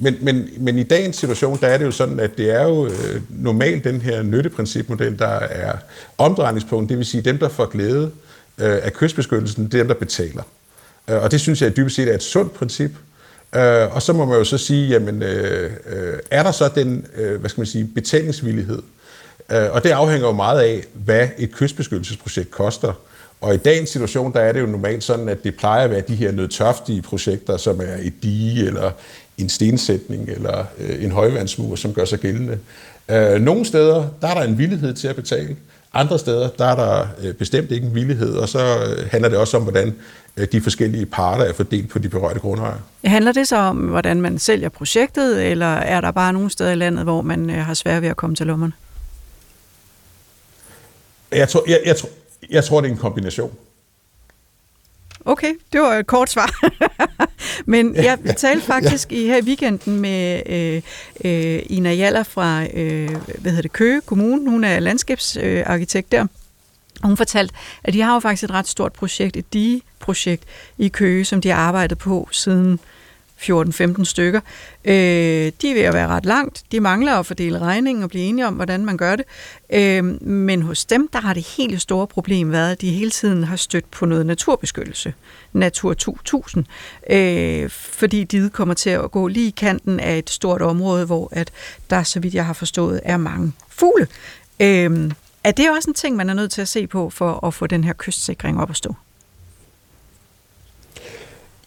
Men, men, men i dagens situation, der er det jo sådan, at det er jo øh, normalt den her nytteprincipmodel, der er omdrejningspunkt, det vil sige dem, der får glæde øh, af kystbeskyttelsen, det er dem, der betaler. Øh, og det synes jeg dybest set er et sundt princip. Øh, og så må man jo så sige, jamen, øh, øh, er der så den, øh, hvad skal man sige, betalingsvillighed? Øh, og det afhænger jo meget af, hvad et kystbeskyttelsesprojekt koster. Og i dagens situation, der er det jo normalt sådan, at det plejer at være de her nødtørftige projekter, som er et dige eller en stensætning eller øh, en højvandsmur, som gør sig gældende. Øh, nogle steder, der er der en villighed til at betale. Andre steder, der er der øh, bestemt ikke en villighed, og så øh, handler det også om, hvordan øh, de forskellige parter er fordelt på de berørte grundejere. Handler det så om, hvordan man sælger projektet, eller er der bare nogle steder i landet, hvor man har svært ved at komme til lommerne? Jeg tror, jeg, jeg, tror, jeg tror, det er en kombination. Okay, det var et kort svar. (laughs) Men jeg talte faktisk i her i weekenden med øh, øh, Ina Jaller fra øh, hvad hedder det, Køge Kommune. Hun er landskabsarkitekt der. Og hun fortalte, at de har jo faktisk et ret stort projekt, et DI-projekt i Køge, som de har arbejdet på siden 14-15 stykker. Øh, de er ved at være ret langt. De mangler at fordele regningen og blive enige om, hvordan man gør det. Øh, men hos dem, der har det helt store problem været, at de hele tiden har stødt på noget naturbeskyttelse. Natur 2000. Øh, fordi de kommer til at gå lige i kanten af et stort område, hvor at der, så vidt jeg har forstået, er mange fugle. Øh, er det også en ting, man er nødt til at se på for at få den her kystsikring op at stå?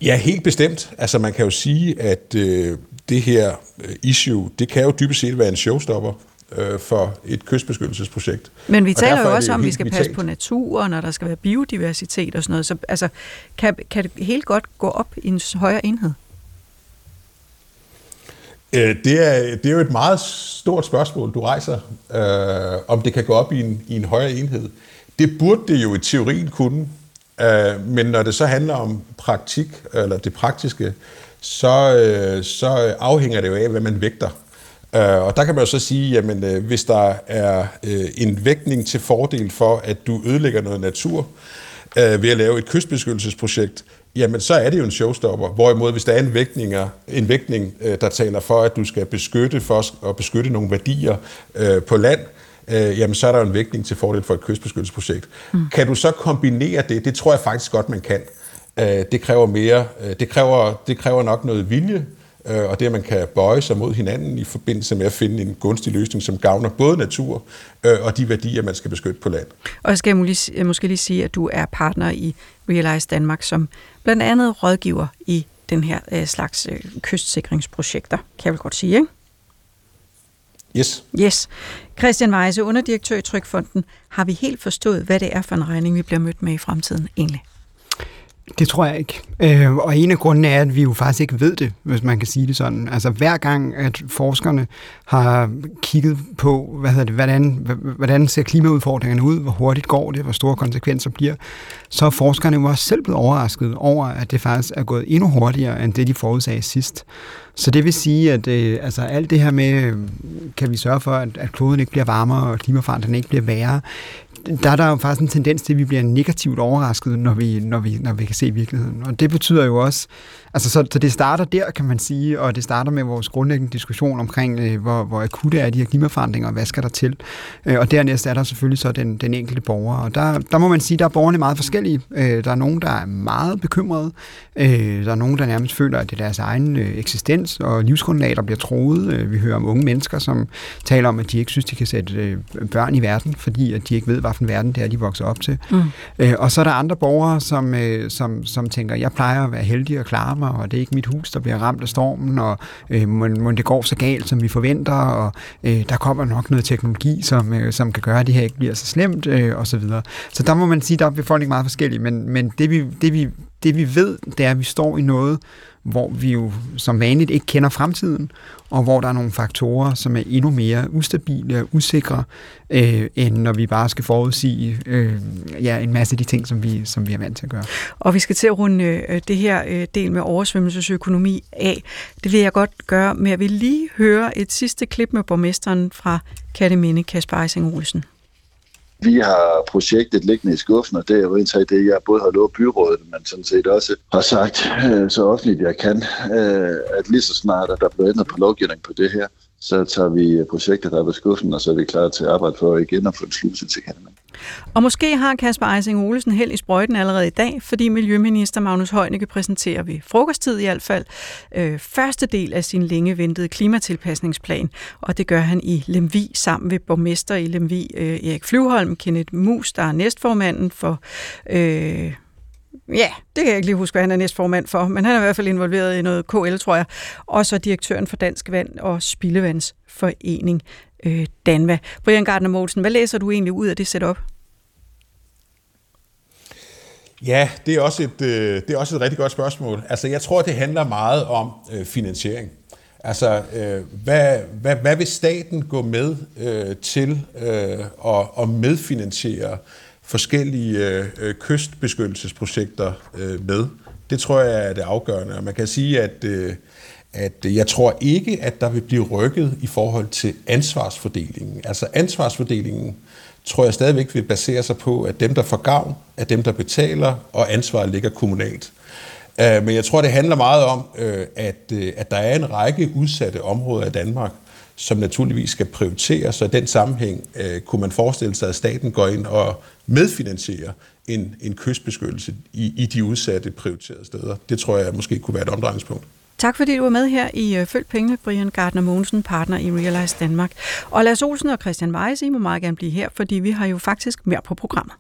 Ja, helt bestemt. Altså man kan jo sige, at øh, det her øh, issue, det kan jo dybest set være en showstopper øh, for et kystbeskyttelsesprojekt. Men vi taler jo også om, at vi skal vitalt. passe på naturen, og der skal være biodiversitet og sådan noget. Så altså, kan, kan det helt godt gå op i en højere enhed? Øh, det er, det er jo et meget stort spørgsmål, du rejser, øh, om det kan gå op i en, i en højere enhed. Det burde det jo i teorien kunne, Øh, men når det så handler om praktik, eller det praktiske, så, øh, så afhænger det jo af, hvad man vægter. Øh, og der kan man jo så sige, jamen øh, hvis der er øh, en vægtning til fordel for, at du ødelægger noget natur øh, ved at lave et kystbeskyttelsesprojekt, jamen så er det jo en showstopper. Hvorimod hvis der er en, vægtning, en vægtning, øh, der taler for, at du skal beskytte for at beskytte nogle værdier øh, på land, øh, jamen så er der en vægtning til fordel for et kystbeskyttelsesprojekt. Mm. Kan du så kombinere det? Det tror jeg faktisk godt, man kan. Øh, det kræver mere, øh, det, kræver, det kræver nok noget vilje, øh, og det at man kan bøje sig mod hinanden i forbindelse med at finde en gunstig løsning, som gavner både natur øh, og de værdier, man skal beskytte på land. Og skal jeg måske lige sige, at du er partner i Realize Danmark, som blandt andet rådgiver i den her øh, slags øh, kystsikringsprojekter, kan jeg vel godt sige, ikke? Yes. Yes. Christian Weise, underdirektør i Trykfonden. Har vi helt forstået, hvad det er for en regning, vi bliver mødt med i fremtiden egentlig? Det tror jeg ikke. Øh, og en af grundene er, at vi jo faktisk ikke ved det, hvis man kan sige det sådan. Altså hver gang, at forskerne har kigget på, hvad hedder det, hvordan, hvordan ser klimaudfordringerne ud, hvor hurtigt går det, hvor store konsekvenser bliver, så er forskerne jo også selv blevet overrasket over, at det faktisk er gået endnu hurtigere, end det de forudsagde sidst. Så det vil sige, at øh, altså alt det her med, øh, kan vi sørge for, at, at kloden ikke bliver varmere, og klimaforandringen ikke bliver værre, der er der jo faktisk en tendens til, at vi bliver negativt overrasket, når vi, når vi, når vi kan se virkeligheden. Og det betyder jo også, altså så, så det starter der, kan man sige, og det starter med vores grundlæggende diskussion omkring, øh, hvor, hvor akutte er de her klimaforandringer, og hvad skal der til. Øh, og dernæst er der selvfølgelig så den, den enkelte borger. Og der, der må man sige, der er borgerne meget forskellige. Øh, der er nogen, der er meget bekymrede. Øh, der er nogen, der nærmest føler, at det er deres egen øh, eksistens og livsgrundlag, der bliver troet. Øh, vi hører om unge mennesker, som taler om, at de ikke synes, de kan sætte øh, børn i verden, fordi at de ikke ved, hvad for en verden det er, de vokser op til. Mm. Øh, og så er der andre borgere, som, øh, som, som tænker, jeg plejer at være heldig og klare mig, og det er ikke mit hus, der bliver ramt af stormen, og øh, må, må det går så galt, som vi forventer, og øh, der kommer nok noget teknologi, som, øh, som kan gøre, at det her ikke bliver så slemt, øh, og så videre. Så der må man sige, der er befolkningen meget forskellig, men, men det, vi, det, vi, det vi ved, det er, at vi står i noget, hvor vi jo som vanligt ikke kender fremtiden, og hvor der er nogle faktorer, som er endnu mere ustabile og usikre, øh, end når vi bare skal forudsige øh, ja, en masse af de ting, som vi, som vi er vant til at gøre. Og vi skal til at runde øh, det her øh, del med oversvømmelsesøkonomi af. Det vil jeg godt gøre, men jeg vil lige høre et sidste klip med borgmesteren fra Katteminde, Kasper Eising Olsen. Vi har projektet liggende i skuffen, og det er jo indtaget det, jeg både har lovet byrådet, men sådan set også har sagt øh, så offentligt jeg kan, øh, at lige så snart, at der bliver ændret på lovgivning på det her, så tager vi projektet der ved skuffen, og så er vi klar til at arbejde for igen at få en sluse til Kanada. Og måske har Kasper Eising Olesen held i sprøjten allerede i dag, fordi Miljøminister Magnus Heunicke præsenterer ved frokosttid i hvert fald øh, første del af sin længe ventede klimatilpasningsplan, og det gør han i Lemvi sammen med borgmester i Lemvi øh, Erik Flyvholm, Kenneth Mus, der er næstformanden for øh, Ja, det kan jeg ikke lige huske, hvad han er næstformand for, men han er i hvert fald involveret i noget KL, tror jeg. Og så direktøren for Dansk Vand og Spildevandsforening, øh, Danva. Brian Gardner Mogensen, hvad læser du egentlig ud af det setup? Ja, det er, også et, øh, det er også et rigtig godt spørgsmål. Altså, jeg tror, det handler meget om øh, finansiering. Altså, øh, hvad, hvad, hvad vil staten gå med øh, til øh, at, at medfinansiere forskellige øh, øh, kystbeskyttelsesprojekter øh, med? Det tror jeg er det afgørende. Og man kan sige, at, øh, at jeg tror ikke, at der vil blive rykket i forhold til ansvarsfordelingen. Altså ansvarsfordelingen tror jeg stadigvæk vil basere sig på, at dem, der får gavn, er dem, der betaler, og ansvaret ligger kommunalt. Øh, men jeg tror, det handler meget om, øh, at, øh, at der er en række udsatte områder i Danmark, som naturligvis skal prioriteres, så i den sammenhæng øh, kunne man forestille sig, at staten går ind og medfinansierer en, en kystbeskyttelse i, i de udsatte prioriterede steder. Det tror jeg måske kunne være et omdrejningspunkt. Tak fordi du var med her i øh, Følg Pengene, Brian Gardner Mogensen, partner i Realize Danmark. Og Lars Olsen og Christian Weiss, I må meget gerne blive her, fordi vi har jo faktisk mere på programmet.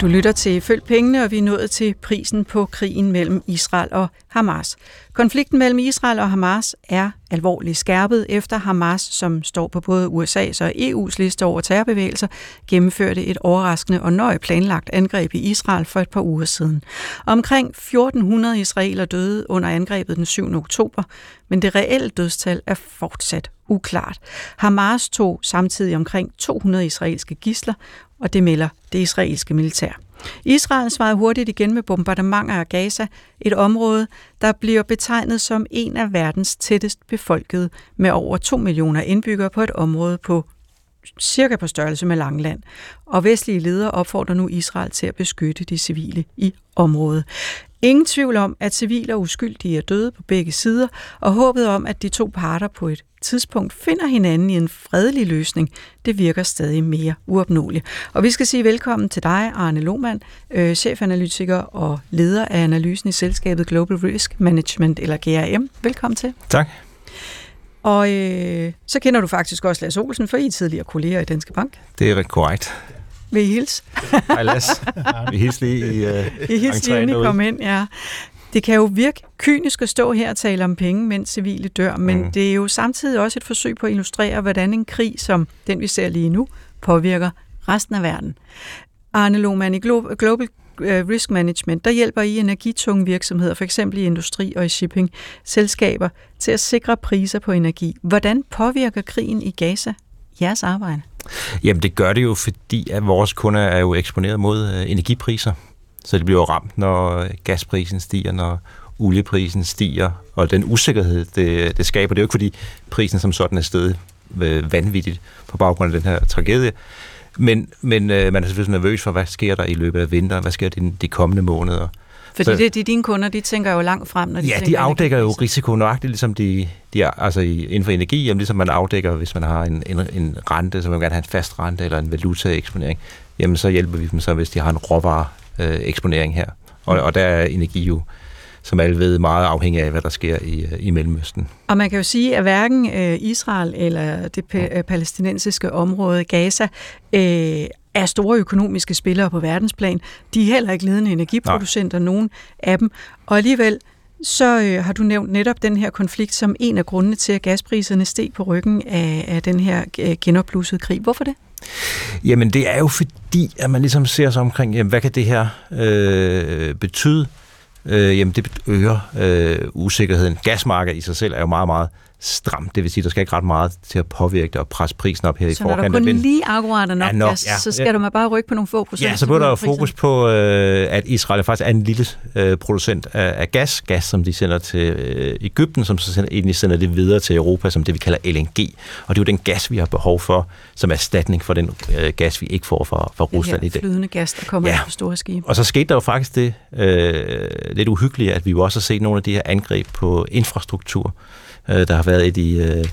Du lytter til Følg Pengene, og vi er nået til prisen på krigen mellem Israel og Hamas. Konflikten mellem Israel og Hamas er alvorligt skærpet, efter Hamas, som står på både USA's og EU's liste over terrorbevægelser, gennemførte et overraskende og nøje planlagt angreb i Israel for et par uger siden. Omkring 1400 israeler døde under angrebet den 7. oktober, men det reelle dødstal er fortsat uklart. Hamas tog samtidig omkring 200 israelske gisler, og det melder det israelske militær. Israel svarede hurtigt igen med bombardementer af Gaza, et område, der bliver betegnet som en af verdens tættest befolkede med over 2 millioner indbyggere på et område på cirka på størrelse med Langland. Og vestlige ledere opfordrer nu Israel til at beskytte de civile i området. Ingen tvivl om, at civile og uskyldige er døde på begge sider, og håbet om, at de to parter på et tidspunkt finder hinanden i en fredelig løsning, det virker stadig mere uopnåeligt. Og vi skal sige velkommen til dig, Arne Lohmann, øh, chefanalytiker og leder af analysen i selskabet Global Risk Management, eller GRM. Velkommen til. Tak. Og øh, så kender du faktisk også Lars Olsen, for I er tidligere kolleger i Danske Bank. Det er korrekt. Vil I hilse? Hej Lasse. (laughs) Vi hilser lige i uh, I hilser lige, inden I kom ind, ja. Det kan jo virke kynisk at stå her og tale om penge, mens civile dør, men mm. det er jo samtidig også et forsøg på at illustrere, hvordan en krig som den, vi ser lige nu, påvirker resten af verden. Arne Lohmann, i Global øh, Risk Management, der hjælper I energitunge virksomheder, for eksempel i industri og i shipping, selskaber til at sikre priser på energi. Hvordan påvirker krigen i Gaza jeres arbejde? Jamen det gør det jo, fordi at vores kunder er jo eksponeret mod øh, energipriser. Så det bliver ramt, når gasprisen stiger, når olieprisen stiger, og den usikkerhed, det, det skaber. Det er jo ikke, fordi prisen som sådan er stedet øh, vanvittigt på baggrund af den her tragedie. Men, men øh, man er selvfølgelig nervøs for, hvad sker der i løbet af vinteren? Hvad sker der de, de kommende måneder? Fordi så, det, de, dine kunder, de tænker jo langt frem, når de Ja, de afdækker jo risiko nøjagtigt, ligesom de, de er, altså inden for energi, jamen ligesom man afdækker, hvis man har en, en, en rente, så man gerne have en fast rente eller en valutaeksponering, jamen så hjælper vi dem så, hvis de har en råvare øh, eksponering her. Og, og der er energi jo som alle ved, meget afhængig af, hvad der sker i, øh, i Mellemøsten. Og man kan jo sige, at hverken øh, Israel eller det pa- palæstinensiske område Gaza øh, er store økonomiske spillere på verdensplan. De er heller ikke ledende energiproducenter, Nej. nogen af dem. Og alligevel så øh, har du nævnt netop den her konflikt som en af grundene til, at gaspriserne steg på ryggen af, af den her øh, genopblussede krig. Hvorfor det? Jamen det er jo fordi, at man ligesom ser sig omkring, jamen, hvad kan det her øh, betyde? Øh, jamen det øger øh, usikkerheden. Gasmarkedet i sig selv er jo meget, meget stramt. Det vil sige, der skal ikke ret meget til at påvirke det og presse prisen op her så i forkant. Så når der kun lige akkurat er nok, ja, nok gas, ja, så skal ja. du bare rykke på nogle få procent. Ja, så bliver der jo fokus på, øh, at Israel faktisk er en lille øh, producent af, af gas. Gas, som de sender til øh, Ægypten, som så sender, egentlig sender det videre til Europa, som det vi kalder LNG. Og det er jo den gas, vi har behov for, som erstatning for den øh, gas, vi ikke får fra, fra Rusland i dag. flydende gas, der kommer ja. på store skibe. Og så skete der jo faktisk det øh, lidt uhyggelige, at vi jo også har set nogle af de her angreb på infrastruktur Øh, der har været et i øh,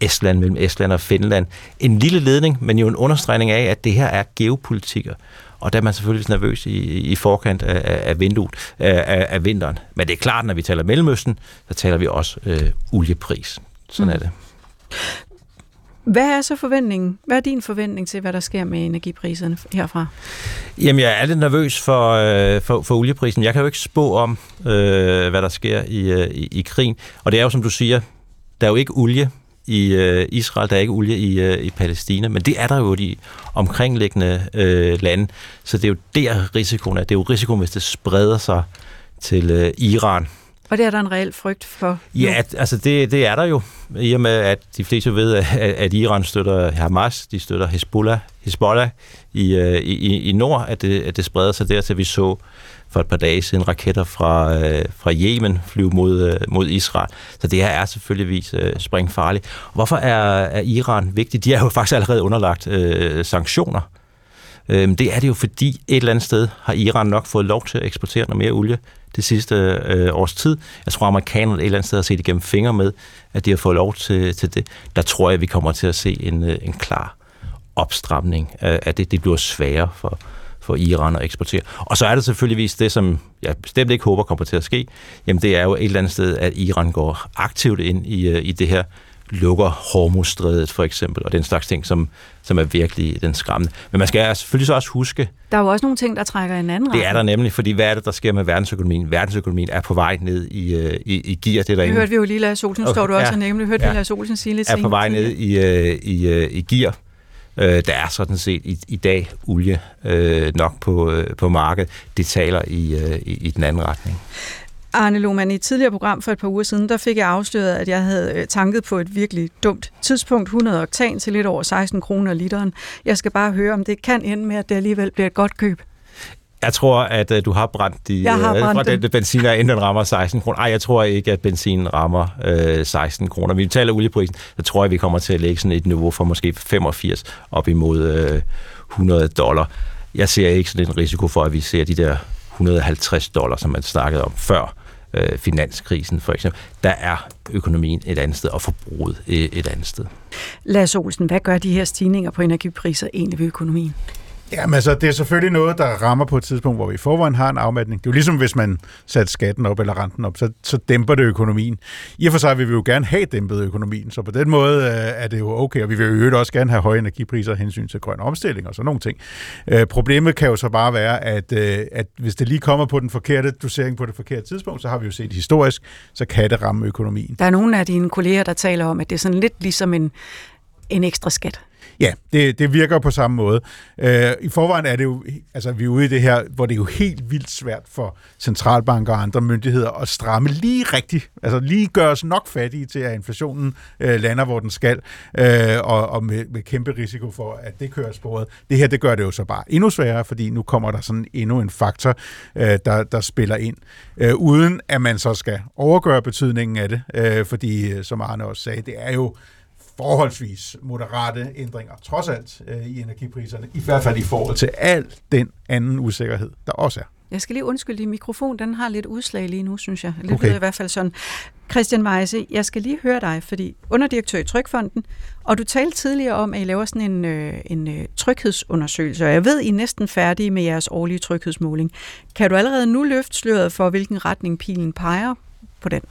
Estland, mellem Estland og Finland. En lille ledning, men jo en understregning af, at det her er geopolitikker. Og der er man selvfølgelig nervøs i, i forkant af, af vinduet, af, af vinteren. Men det er klart, når vi taler Mellemøsten, så taler vi også øh, oliepris. Sådan mm. er det. Hvad er så forventningen? Hvad er din forventning til, hvad der sker med energipriserne herfra? Jamen, jeg er lidt nervøs for, øh, for, for olieprisen. Jeg kan jo ikke spå om, øh, hvad der sker i, øh, i, i krigen. Og det er jo, som du siger, der er jo ikke olie i øh, Israel, der er ikke olie i, øh, i Palæstina, men det er der jo de omkringliggende øh, lande. Så det er jo der risikoen er. Det er jo risikoen, hvis det spreder sig til øh, Iran. Og det er der en reel frygt for? Ja, at, altså det, det er der jo. I og med, at de fleste ved, at, at Iran støtter Hamas, de støtter Hezbollah, Hezbollah i, øh, i, i nord, at det, at det spreder sig der, til vi så for et par dage siden raketter fra, øh, fra Yemen flyve mod, øh, mod Israel. Så det her er selvfølgeligvis øh, springfarligt. Hvorfor er, er Iran vigtigt? De er jo faktisk allerede underlagt øh, sanktioner. Øh, det er det jo, fordi et eller andet sted har Iran nok fået lov til at eksportere noget mere olie det sidste øh, års tid. Jeg tror, amerikanerne et eller andet sted har set igennem fingre med, at de har fået lov til, til det. Der tror jeg, vi kommer til at se en, øh, en klar opstramning øh, af det. Det bliver sværere for, for Iran at eksportere. Og så er det selvfølgeligvis det, som jeg bestemt ikke håber kommer til at ske. Jamen det er jo et eller andet sted, at Iran går aktivt ind i, øh, i det her lukker Hormuzstrædet for eksempel, og den slags ting, som, som er virkelig den skræmmende. Men man skal selvfølgelig så også huske... Der er jo også nogle ting, der trækker en anden Det er der nemlig, fordi hvad er det, der sker med verdensøkonomien? Verdensøkonomien er på vej ned i, uh, i, i gear. Det er der det hørte vi jo lige Lars Olsen, okay, står du også ja, nemlig. Hørte ja, vi Lars Olsen sige lidt Er på vej ned i, uh, i, uh, i gear. Øh, der er sådan set i, i dag olie øh, nok på, øh, på markedet. Det taler i, øh, i, i den anden retning. Arne Lohmann, i et tidligere program for et par uger siden, der fik jeg afsløret, at jeg havde øh, tanket på et virkelig dumt tidspunkt, 100 oktan til lidt over 16 kroner literen. Jeg skal bare høre, om det kan ende med, at det alligevel bliver et godt køb. Jeg tror, at uh, du har brændt, de, jeg har øh, brændt den, den benzin, inden den rammer 16 kroner. Ej, jeg tror ikke, at benzin rammer uh, 16 kroner. Vi taler olieprisen, så tror jeg, vi kommer til at lægge sådan et niveau fra måske 85 op imod uh, 100 dollar. Jeg ser ikke sådan en risiko for, at vi ser de der 150 dollar, som man snakkede om før øh, finanskrisen for eksempel, der er økonomien et andet sted, og forbruget et andet sted. Lars Olsen, hvad gør de her stigninger på energipriser egentlig ved økonomien? Jamen altså, det er selvfølgelig noget, der rammer på et tidspunkt, hvor vi i forvejen har en afmatning. Det er jo ligesom, hvis man satte skatten op eller renten op, så, så dæmper det økonomien. I og for sig vil vi jo gerne have dæmpet økonomien, så på den måde øh, er det jo okay, og vi vil jo også gerne have høje energipriser hensyn til grøn omstilling og sådan nogle ting. Øh, problemet kan jo så bare være, at, øh, at hvis det lige kommer på den forkerte dosering på det forkerte tidspunkt, så har vi jo set historisk, så kan det ramme økonomien. Der er nogle af dine kolleger, der taler om, at det er sådan lidt ligesom en, en ekstra skat. Ja, det, det virker på samme måde. Øh, I forvejen er det jo, altså vi er ude i det her, hvor det er jo helt vildt svært for centralbanker og andre myndigheder at stramme lige rigtigt, altså lige gøre os nok fattige til, at inflationen øh, lander, hvor den skal, øh, og, og med, med kæmpe risiko for, at det kører sporet. Det her, det gør det jo så bare endnu sværere, fordi nu kommer der sådan endnu en faktor, øh, der, der spiller ind, øh, uden at man så skal overgøre betydningen af det, øh, fordi, øh, som Arne også sagde, det er jo forholdsvis moderate ændringer, trods alt, øh, i energipriserne, i hvert fald i forhold til al den anden usikkerhed, der også er. Jeg skal lige undskylde, din mikrofon den har lidt udslag lige nu, synes jeg. Lidt Okay. i hvert fald sådan. Christian Weise, jeg skal lige høre dig, fordi underdirektør i Trykfonden, og du talte tidligere om, at I laver sådan en, øh, en øh, tryghedsundersøgelse, og jeg ved, I er næsten færdige med jeres årlige tryghedsmåling. Kan du allerede nu løfte sløret for, hvilken retning pilen peger på den?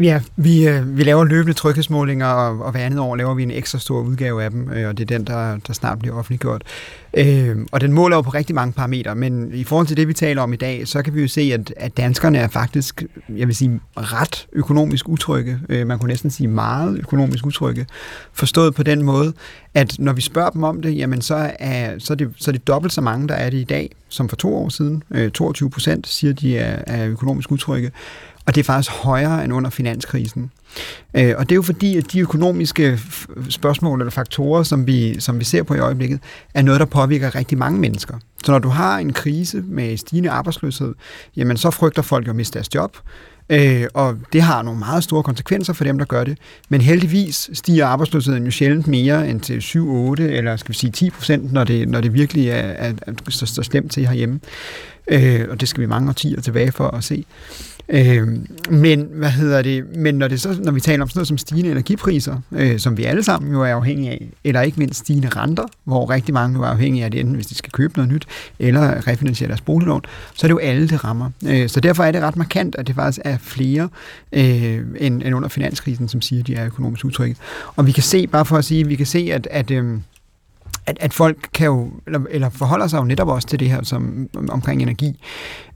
Ja, vi, øh, vi laver løbende tryghedsmålinger, og, og hver andet år laver vi en ekstra stor udgave af dem, øh, og det er den, der, der snart bliver offentliggjort. Øh, og den måler jo på rigtig mange parametre, men i forhold til det, vi taler om i dag, så kan vi jo se, at, at danskerne er faktisk, jeg vil sige, ret økonomisk utrygge. Øh, man kunne næsten sige meget økonomisk utrygge. Forstået på den måde, at når vi spørger dem om det, jamen så er, så er, det, så er det dobbelt så mange, der er det i dag, som for to år siden. Øh, 22 procent siger, de er, er økonomisk utrygge. Og det er faktisk højere end under finanskrisen. Øh, og det er jo fordi, at de økonomiske spørgsmål eller faktorer, som vi, som vi ser på i øjeblikket, er noget, der påvirker rigtig mange mennesker. Så når du har en krise med stigende arbejdsløshed, jamen så frygter folk jo at miste deres job. Øh, og det har nogle meget store konsekvenser for dem, der gør det. Men heldigvis stiger arbejdsløsheden jo sjældent mere end til 7, 8 eller skal vi sige 10 procent, når det, når det virkelig er, er, er så, så slemt til herhjemme. Øh, og det skal vi mange årtier tilbage for at se. Øh, men hvad hedder det? Men når det så, når vi taler om sådan noget som stigende energipriser, øh, som vi alle sammen jo er afhængige af, eller ikke mindst stigende renter, hvor rigtig mange jo er afhængige af det, enten hvis de skal købe noget nyt, eller refinansiere deres boliglån, så er det jo alle, det rammer. Øh, så derfor er det ret markant, at det faktisk er flere øh, end, end under finanskrisen, som siger, at de er økonomisk utrygge. Og vi kan se, bare for at sige, vi kan se, at, at øh, at, at folk kan jo, eller, eller forholder sig jo netop også til det her som, om, omkring energi.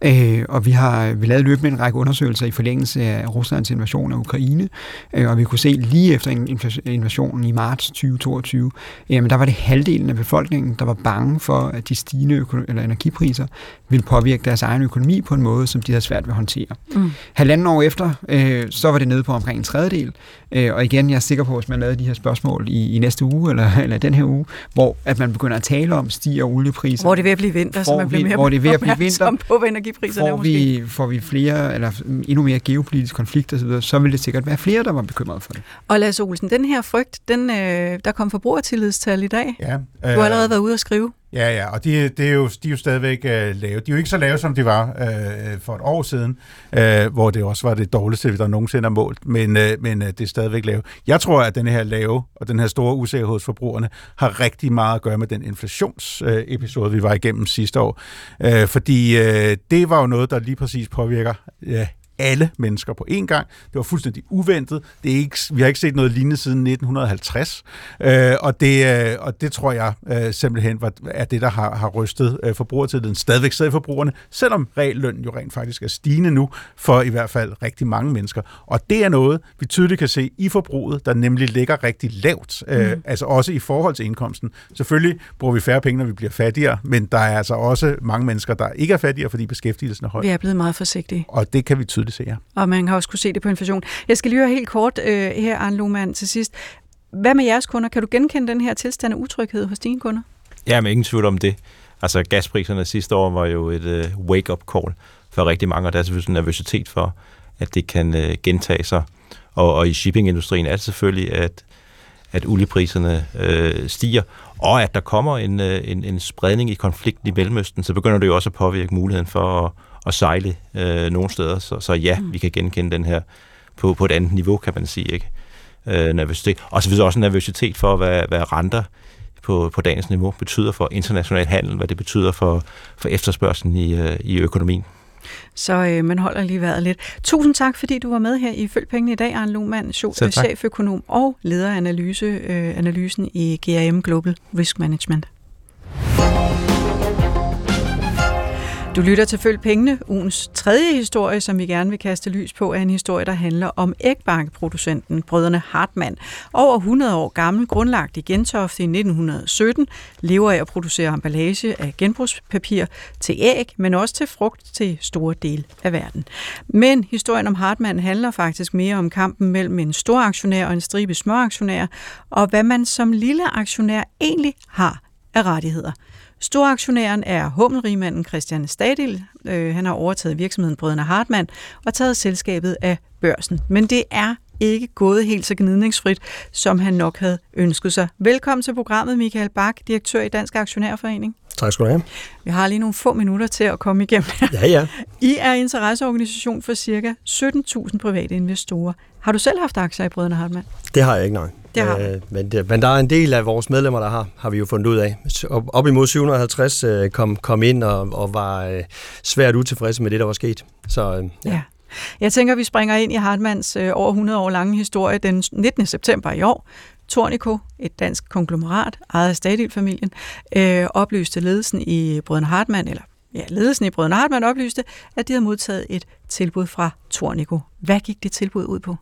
Øh, og vi har vi lavet løbende en række undersøgelser i forlængelse af Ruslands invasion af Ukraine, øh, og vi kunne se lige efter inv- invasionen i marts 2022, jamen der var det halvdelen af befolkningen, der var bange for, at de stigende øko- eller energipriser ville påvirke deres egen økonomi på en måde, som de havde svært ved at håndtere. Mm. Halvanden år efter, øh, så var det nede på omkring en tredjedel, øh, og igen, jeg er sikker på, at hvis man lavede de her spørgsmål i, i næste uge, eller, eller den her uge, hvor at man begynder at tale om stiger oliepriser, Hvor det er ved at blive vinter, så man bliver mere hvor det er ved at blive vinter, på, hvad energipriserne er får måske. vi, får vi flere, eller endnu mere geopolitisk konflikt osv., så, så vil det sikkert være flere, der var bekymret for det. Og Lasse Olsen, den her frygt, den, øh, der kom forbrugertillidstal i dag. Ja, Du har allerede været ude at skrive. Ja, ja, og de, det er jo, de er jo stadigvæk øh, lave. De er jo ikke så lave, som de var øh, øh for et år siden, øh, hvor det også var det dårligste, der nogensinde er målt, men, øh, men øh, det er stadigvæk lave. Jeg tror, at den her lave og den her store usikkerhed hos forbrugerne har rigtig meget at gøre med den inflationsepisode, øh, episode, vi var igennem sidste år. Øh, fordi øh, det var jo noget, der lige præcis påvirker ja, alle mennesker på én gang. Det var fuldstændig uventet. Det er ikke, vi har ikke set noget lignende siden 1950, øh, og, det, øh, og det tror jeg øh, simpelthen var, er det, der har, har rystet øh, forbrugertilliden stadigvæk stadig forbrugerne, selvom reallønnen jo rent faktisk er stigende nu for i hvert fald rigtig mange mennesker. Og det er noget, vi tydeligt kan se i forbruget, der nemlig ligger rigtig lavt, øh, mm. altså også i forhold til indkomsten. Selvfølgelig bruger vi færre penge, når vi bliver fattigere, men der er altså også mange mennesker, der ikke er fattigere, fordi beskæftigelsen er høj. Vi er blevet meget forsigtige. Og det kan vi tydeligt se her. Og man kan også kunne se det på inflation. Jeg skal lige høre helt kort øh, her, Arne Lohmann, til sidst. Hvad med jeres kunder? Kan du genkende den her tilstand af utryghed hos dine kunder? Ja, men ingen tvivl om det. Altså gaspriserne sidste år var jo et uh, wake-up call for rigtig mange, og der er selvfølgelig en nervøsitet for, at det kan uh, gentage sig. Og, og i shippingindustrien er det selvfølgelig, at, at oliepriserne uh, stiger, og at der kommer en, uh, en, en spredning i konflikten i Mellemøsten, så begynder det jo også at påvirke muligheden for at, at sejle uh, nogle steder. Så, så ja, mm. vi kan genkende den her på, på et andet niveau, kan man sige. ikke øh, nervøsitet. Og så også en nervøsitet for, hvad, hvad renter på, på dagens niveau betyder for international handel, hvad det betyder for, for efterspørgselen i, øh, i økonomien. Så øh, man holder lige vejret lidt. Tusind tak, fordi du var med her i Følg Pengene i dag, Arne Lohmann, cheføkonom og leder af analyse, øh, analysen i GRM Global Risk Management. Du lytter til Følg Pengene. Ugens tredje historie, som vi gerne vil kaste lys på, er en historie, der handler om ægbankproducenten Brødrene Hartmann. Over 100 år gammel, grundlagt i Gentofte i 1917, lever af at producere emballage af genbrugspapir til æg, men også til frugt til store dele af verden. Men historien om Hartmann handler faktisk mere om kampen mellem en stor aktionær og en stribe småaktionærer, og hvad man som lille aktionær egentlig har af rettigheder. Storaktionæren er hummelrigmanden Christian Stadil. Øh, han har overtaget virksomheden Brødrene Hartmann og taget selskabet af børsen. Men det er ikke gået helt så gnidningsfrit, som han nok havde ønsket sig. Velkommen til programmet, Michael Bak, direktør i Dansk Aktionærforening. Tak skal du have. Vi har lige nogle få minutter til at komme igennem her. Ja, ja. I er interesseorganisation for ca. 17.000 private investorer. Har du selv haft aktier i Brødrene Hartmann? Det har jeg ikke, nej. Det har øh, men, det, men der er en del af vores medlemmer, der har, har vi jo fundet ud af. Op, op imod 750 øh, kom, kom ind og, og var øh, svært utilfredse med det, der var sket. Så øh, ja. ja. Jeg tænker, vi springer ind i Hartmanns øh, over 100 år lange historie den 19. september i år. Tornico, et dansk konglomerat, ejet af Stadil-familien, øh, oplyste ledelsen i Brødrene Hartmann, eller ja, ledelsen i Brødrene Hartmann oplyste, at de havde modtaget et tilbud fra Tornico. Hvad gik det tilbud ud på?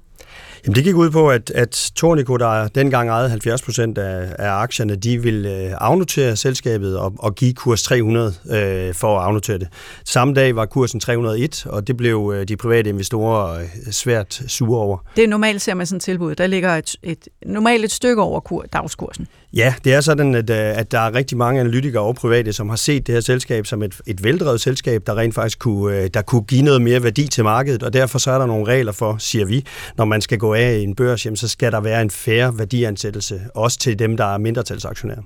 Jamen det gik ud på, at, at Tornico, der dengang ejede 70 procent af, af aktierne, de ville øh, afnotere selskabet og, og give kurs 300 øh, for at afnotere det. Samme dag var kursen 301, og det blev øh, de private investorer øh, svært sure over. Det er normalt, ser man sådan et tilbud. Der ligger et, et, normalt et stykke over kur, dagskursen. Ja, det er sådan, at, øh, at der er rigtig mange analytikere og private, som har set det her selskab som et, et veldrevet selskab, der rent faktisk kunne, øh, der kunne give noget mere værdi til markedet, og derfor så er der nogle regler for, siger vi, når man skal gå af i en børs, jamen, så skal der være en færre værdiansættelse, også til dem, der er mindretalsaktionærer.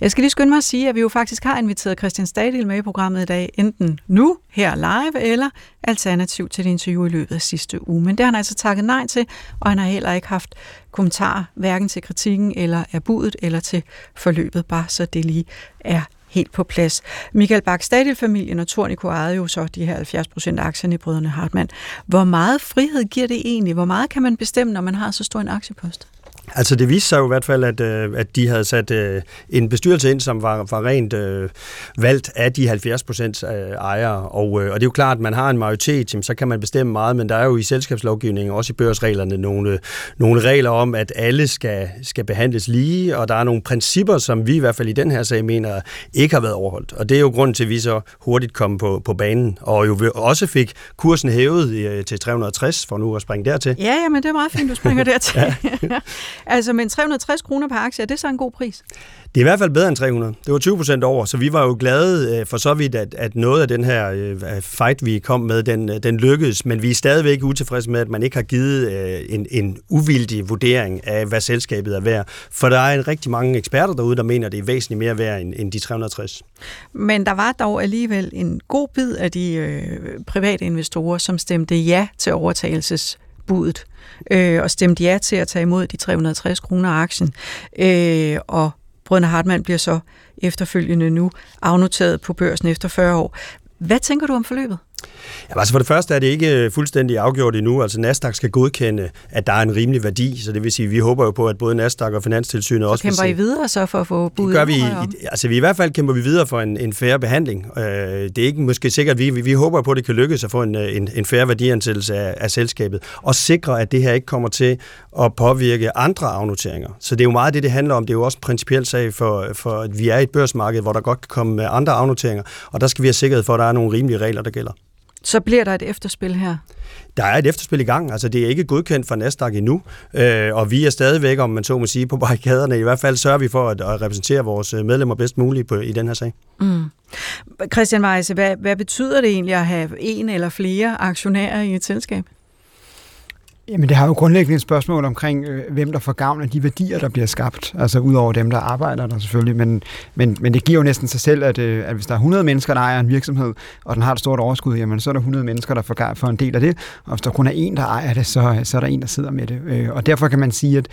Jeg skal lige skynde mig at sige, at vi jo faktisk har inviteret Christian Stadil med i programmet i dag, enten nu, her live, eller alternativ til det interview i løbet af sidste uge. Men det har han altså takket nej til, og han har heller ikke haft kommentarer, hverken til kritikken, eller af budet, eller til forløbet, bare så det lige er helt på plads. Michael Bak, Stadil-familien og Tornico ejede jo så de her 70 procent aktierne i Brødrene Hartmann. Hvor meget frihed giver det egentlig? Hvor meget kan man bestemme, når man har så stor en aktiepost? Altså det viste sig jo i hvert fald, at, øh, at de havde sat øh, en bestyrelse ind, som var, var rent øh, valgt af de 70 procent øh, ejere. Og, øh, og det er jo klart, at man har en majoritet, så kan man bestemme meget, men der er jo i selskabslovgivningen, også i børsreglerne, nogle, nogle regler om, at alle skal, skal behandles lige, og der er nogle principper, som vi i hvert fald i den her sag mener ikke har været overholdt. Og det er jo grunden til, at vi så hurtigt kom på, på banen, og jo også fik kursen hævet øh, til 360, for nu at springe dertil. Ja, ja, men det er meget fint, du springer dertil. (laughs) ja. (laughs) Altså, men 360 kroner per aktie, er det så en god pris? Det er i hvert fald bedre end 300. Det var 20 procent over, så vi var jo glade øh, for så vidt, at, at noget af den her øh, fight, vi kom med, den, øh, den lykkedes, men vi er stadigvæk utilfredse med, at man ikke har givet en, en uvildig vurdering af, hvad selskabet er værd. For der er en rigtig mange eksperter derude, der mener, at det er væsentligt mere værd end, end de 360. Men der var dog alligevel en god bid af de øh, private investorer, som stemte ja til overtagelses budet øh, og stemte ja til at tage imod de 360 kroner aktien. Øh, og Brødrene Hartmann bliver så efterfølgende nu afnoteret på børsen efter 40 år. Hvad tænker du om forløbet? Ja, altså for det første er det ikke øh, fuldstændig afgjort endnu. Altså Nasdaq skal godkende, at der er en rimelig værdi, så det vil sige, at vi håber jo på, at både Nasdaq og Finanstilsynet så også kæmper I videre så for at få budet? Det gør vi. I, altså vi i hvert fald kæmper vi videre for en, en færre behandling. Øh, det er ikke måske sikkert, vi, vi, vi håber på, at det kan lykkes at få en, en, en færre værdiansættelse af, af selskabet, og sikre, at det her ikke kommer til at påvirke andre afnoteringer. Så det er jo meget det, det handler om. Det er jo også en principiel sag for, for at vi er i et børsmarked, hvor der godt kan komme andre afnoteringer, og der skal vi have sikkerhed for, at der er nogle rimelige regler, der gælder så bliver der et efterspil her. Der er et efterspil i gang, altså det er ikke godkendt for Nasdaq endnu, øh, og vi er stadigvæk, om man så må sige, på barrikaderne. I hvert fald sørger vi for at, at repræsentere vores øh, medlemmer bedst muligt på, i den her sag. Mm. Christian Weisse, hvad, hvad betyder det egentlig at have en eller flere aktionærer i et selskab? Jamen det har jo grundlæggende et spørgsmål omkring, øh, hvem der får gavn af de værdier, der bliver skabt. Altså udover dem, der arbejder der selvfølgelig. Men, men, men det giver jo næsten sig selv, at, øh, at hvis der er 100 mennesker, der ejer en virksomhed, og den har et stort overskud, jamen så er der 100 mennesker, der får, gavn for en del af det. Og hvis der kun er en, der ejer det, så, så er der en, der sidder med det. Øh, og derfor kan man sige, at,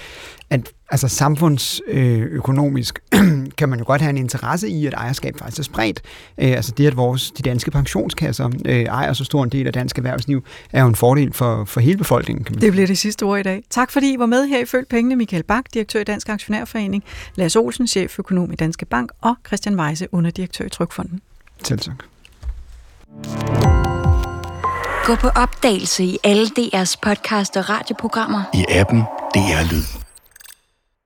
at altså samfundsøkonomisk (clears throat) kan man jo godt have en interesse i, at ejerskab faktisk er spredt. Øh, altså det, at vores, de danske pensionskasser øh, ejer så stor en del af dansk erhvervsliv, er jo en fordel for, for hele befolkningen. Kan man det bliver det sidste ord i dag. Tak fordi I var med her i Følg Pengene. Michael Bak, direktør i Dansk Aktionærforening, Lars Olsen, cheføkonom i Danske Bank og Christian Weise, underdirektør i Trykfonden. Selv tak. Gå på opdagelse i alle DR's podcast og radioprogrammer. I appen DR Lyd.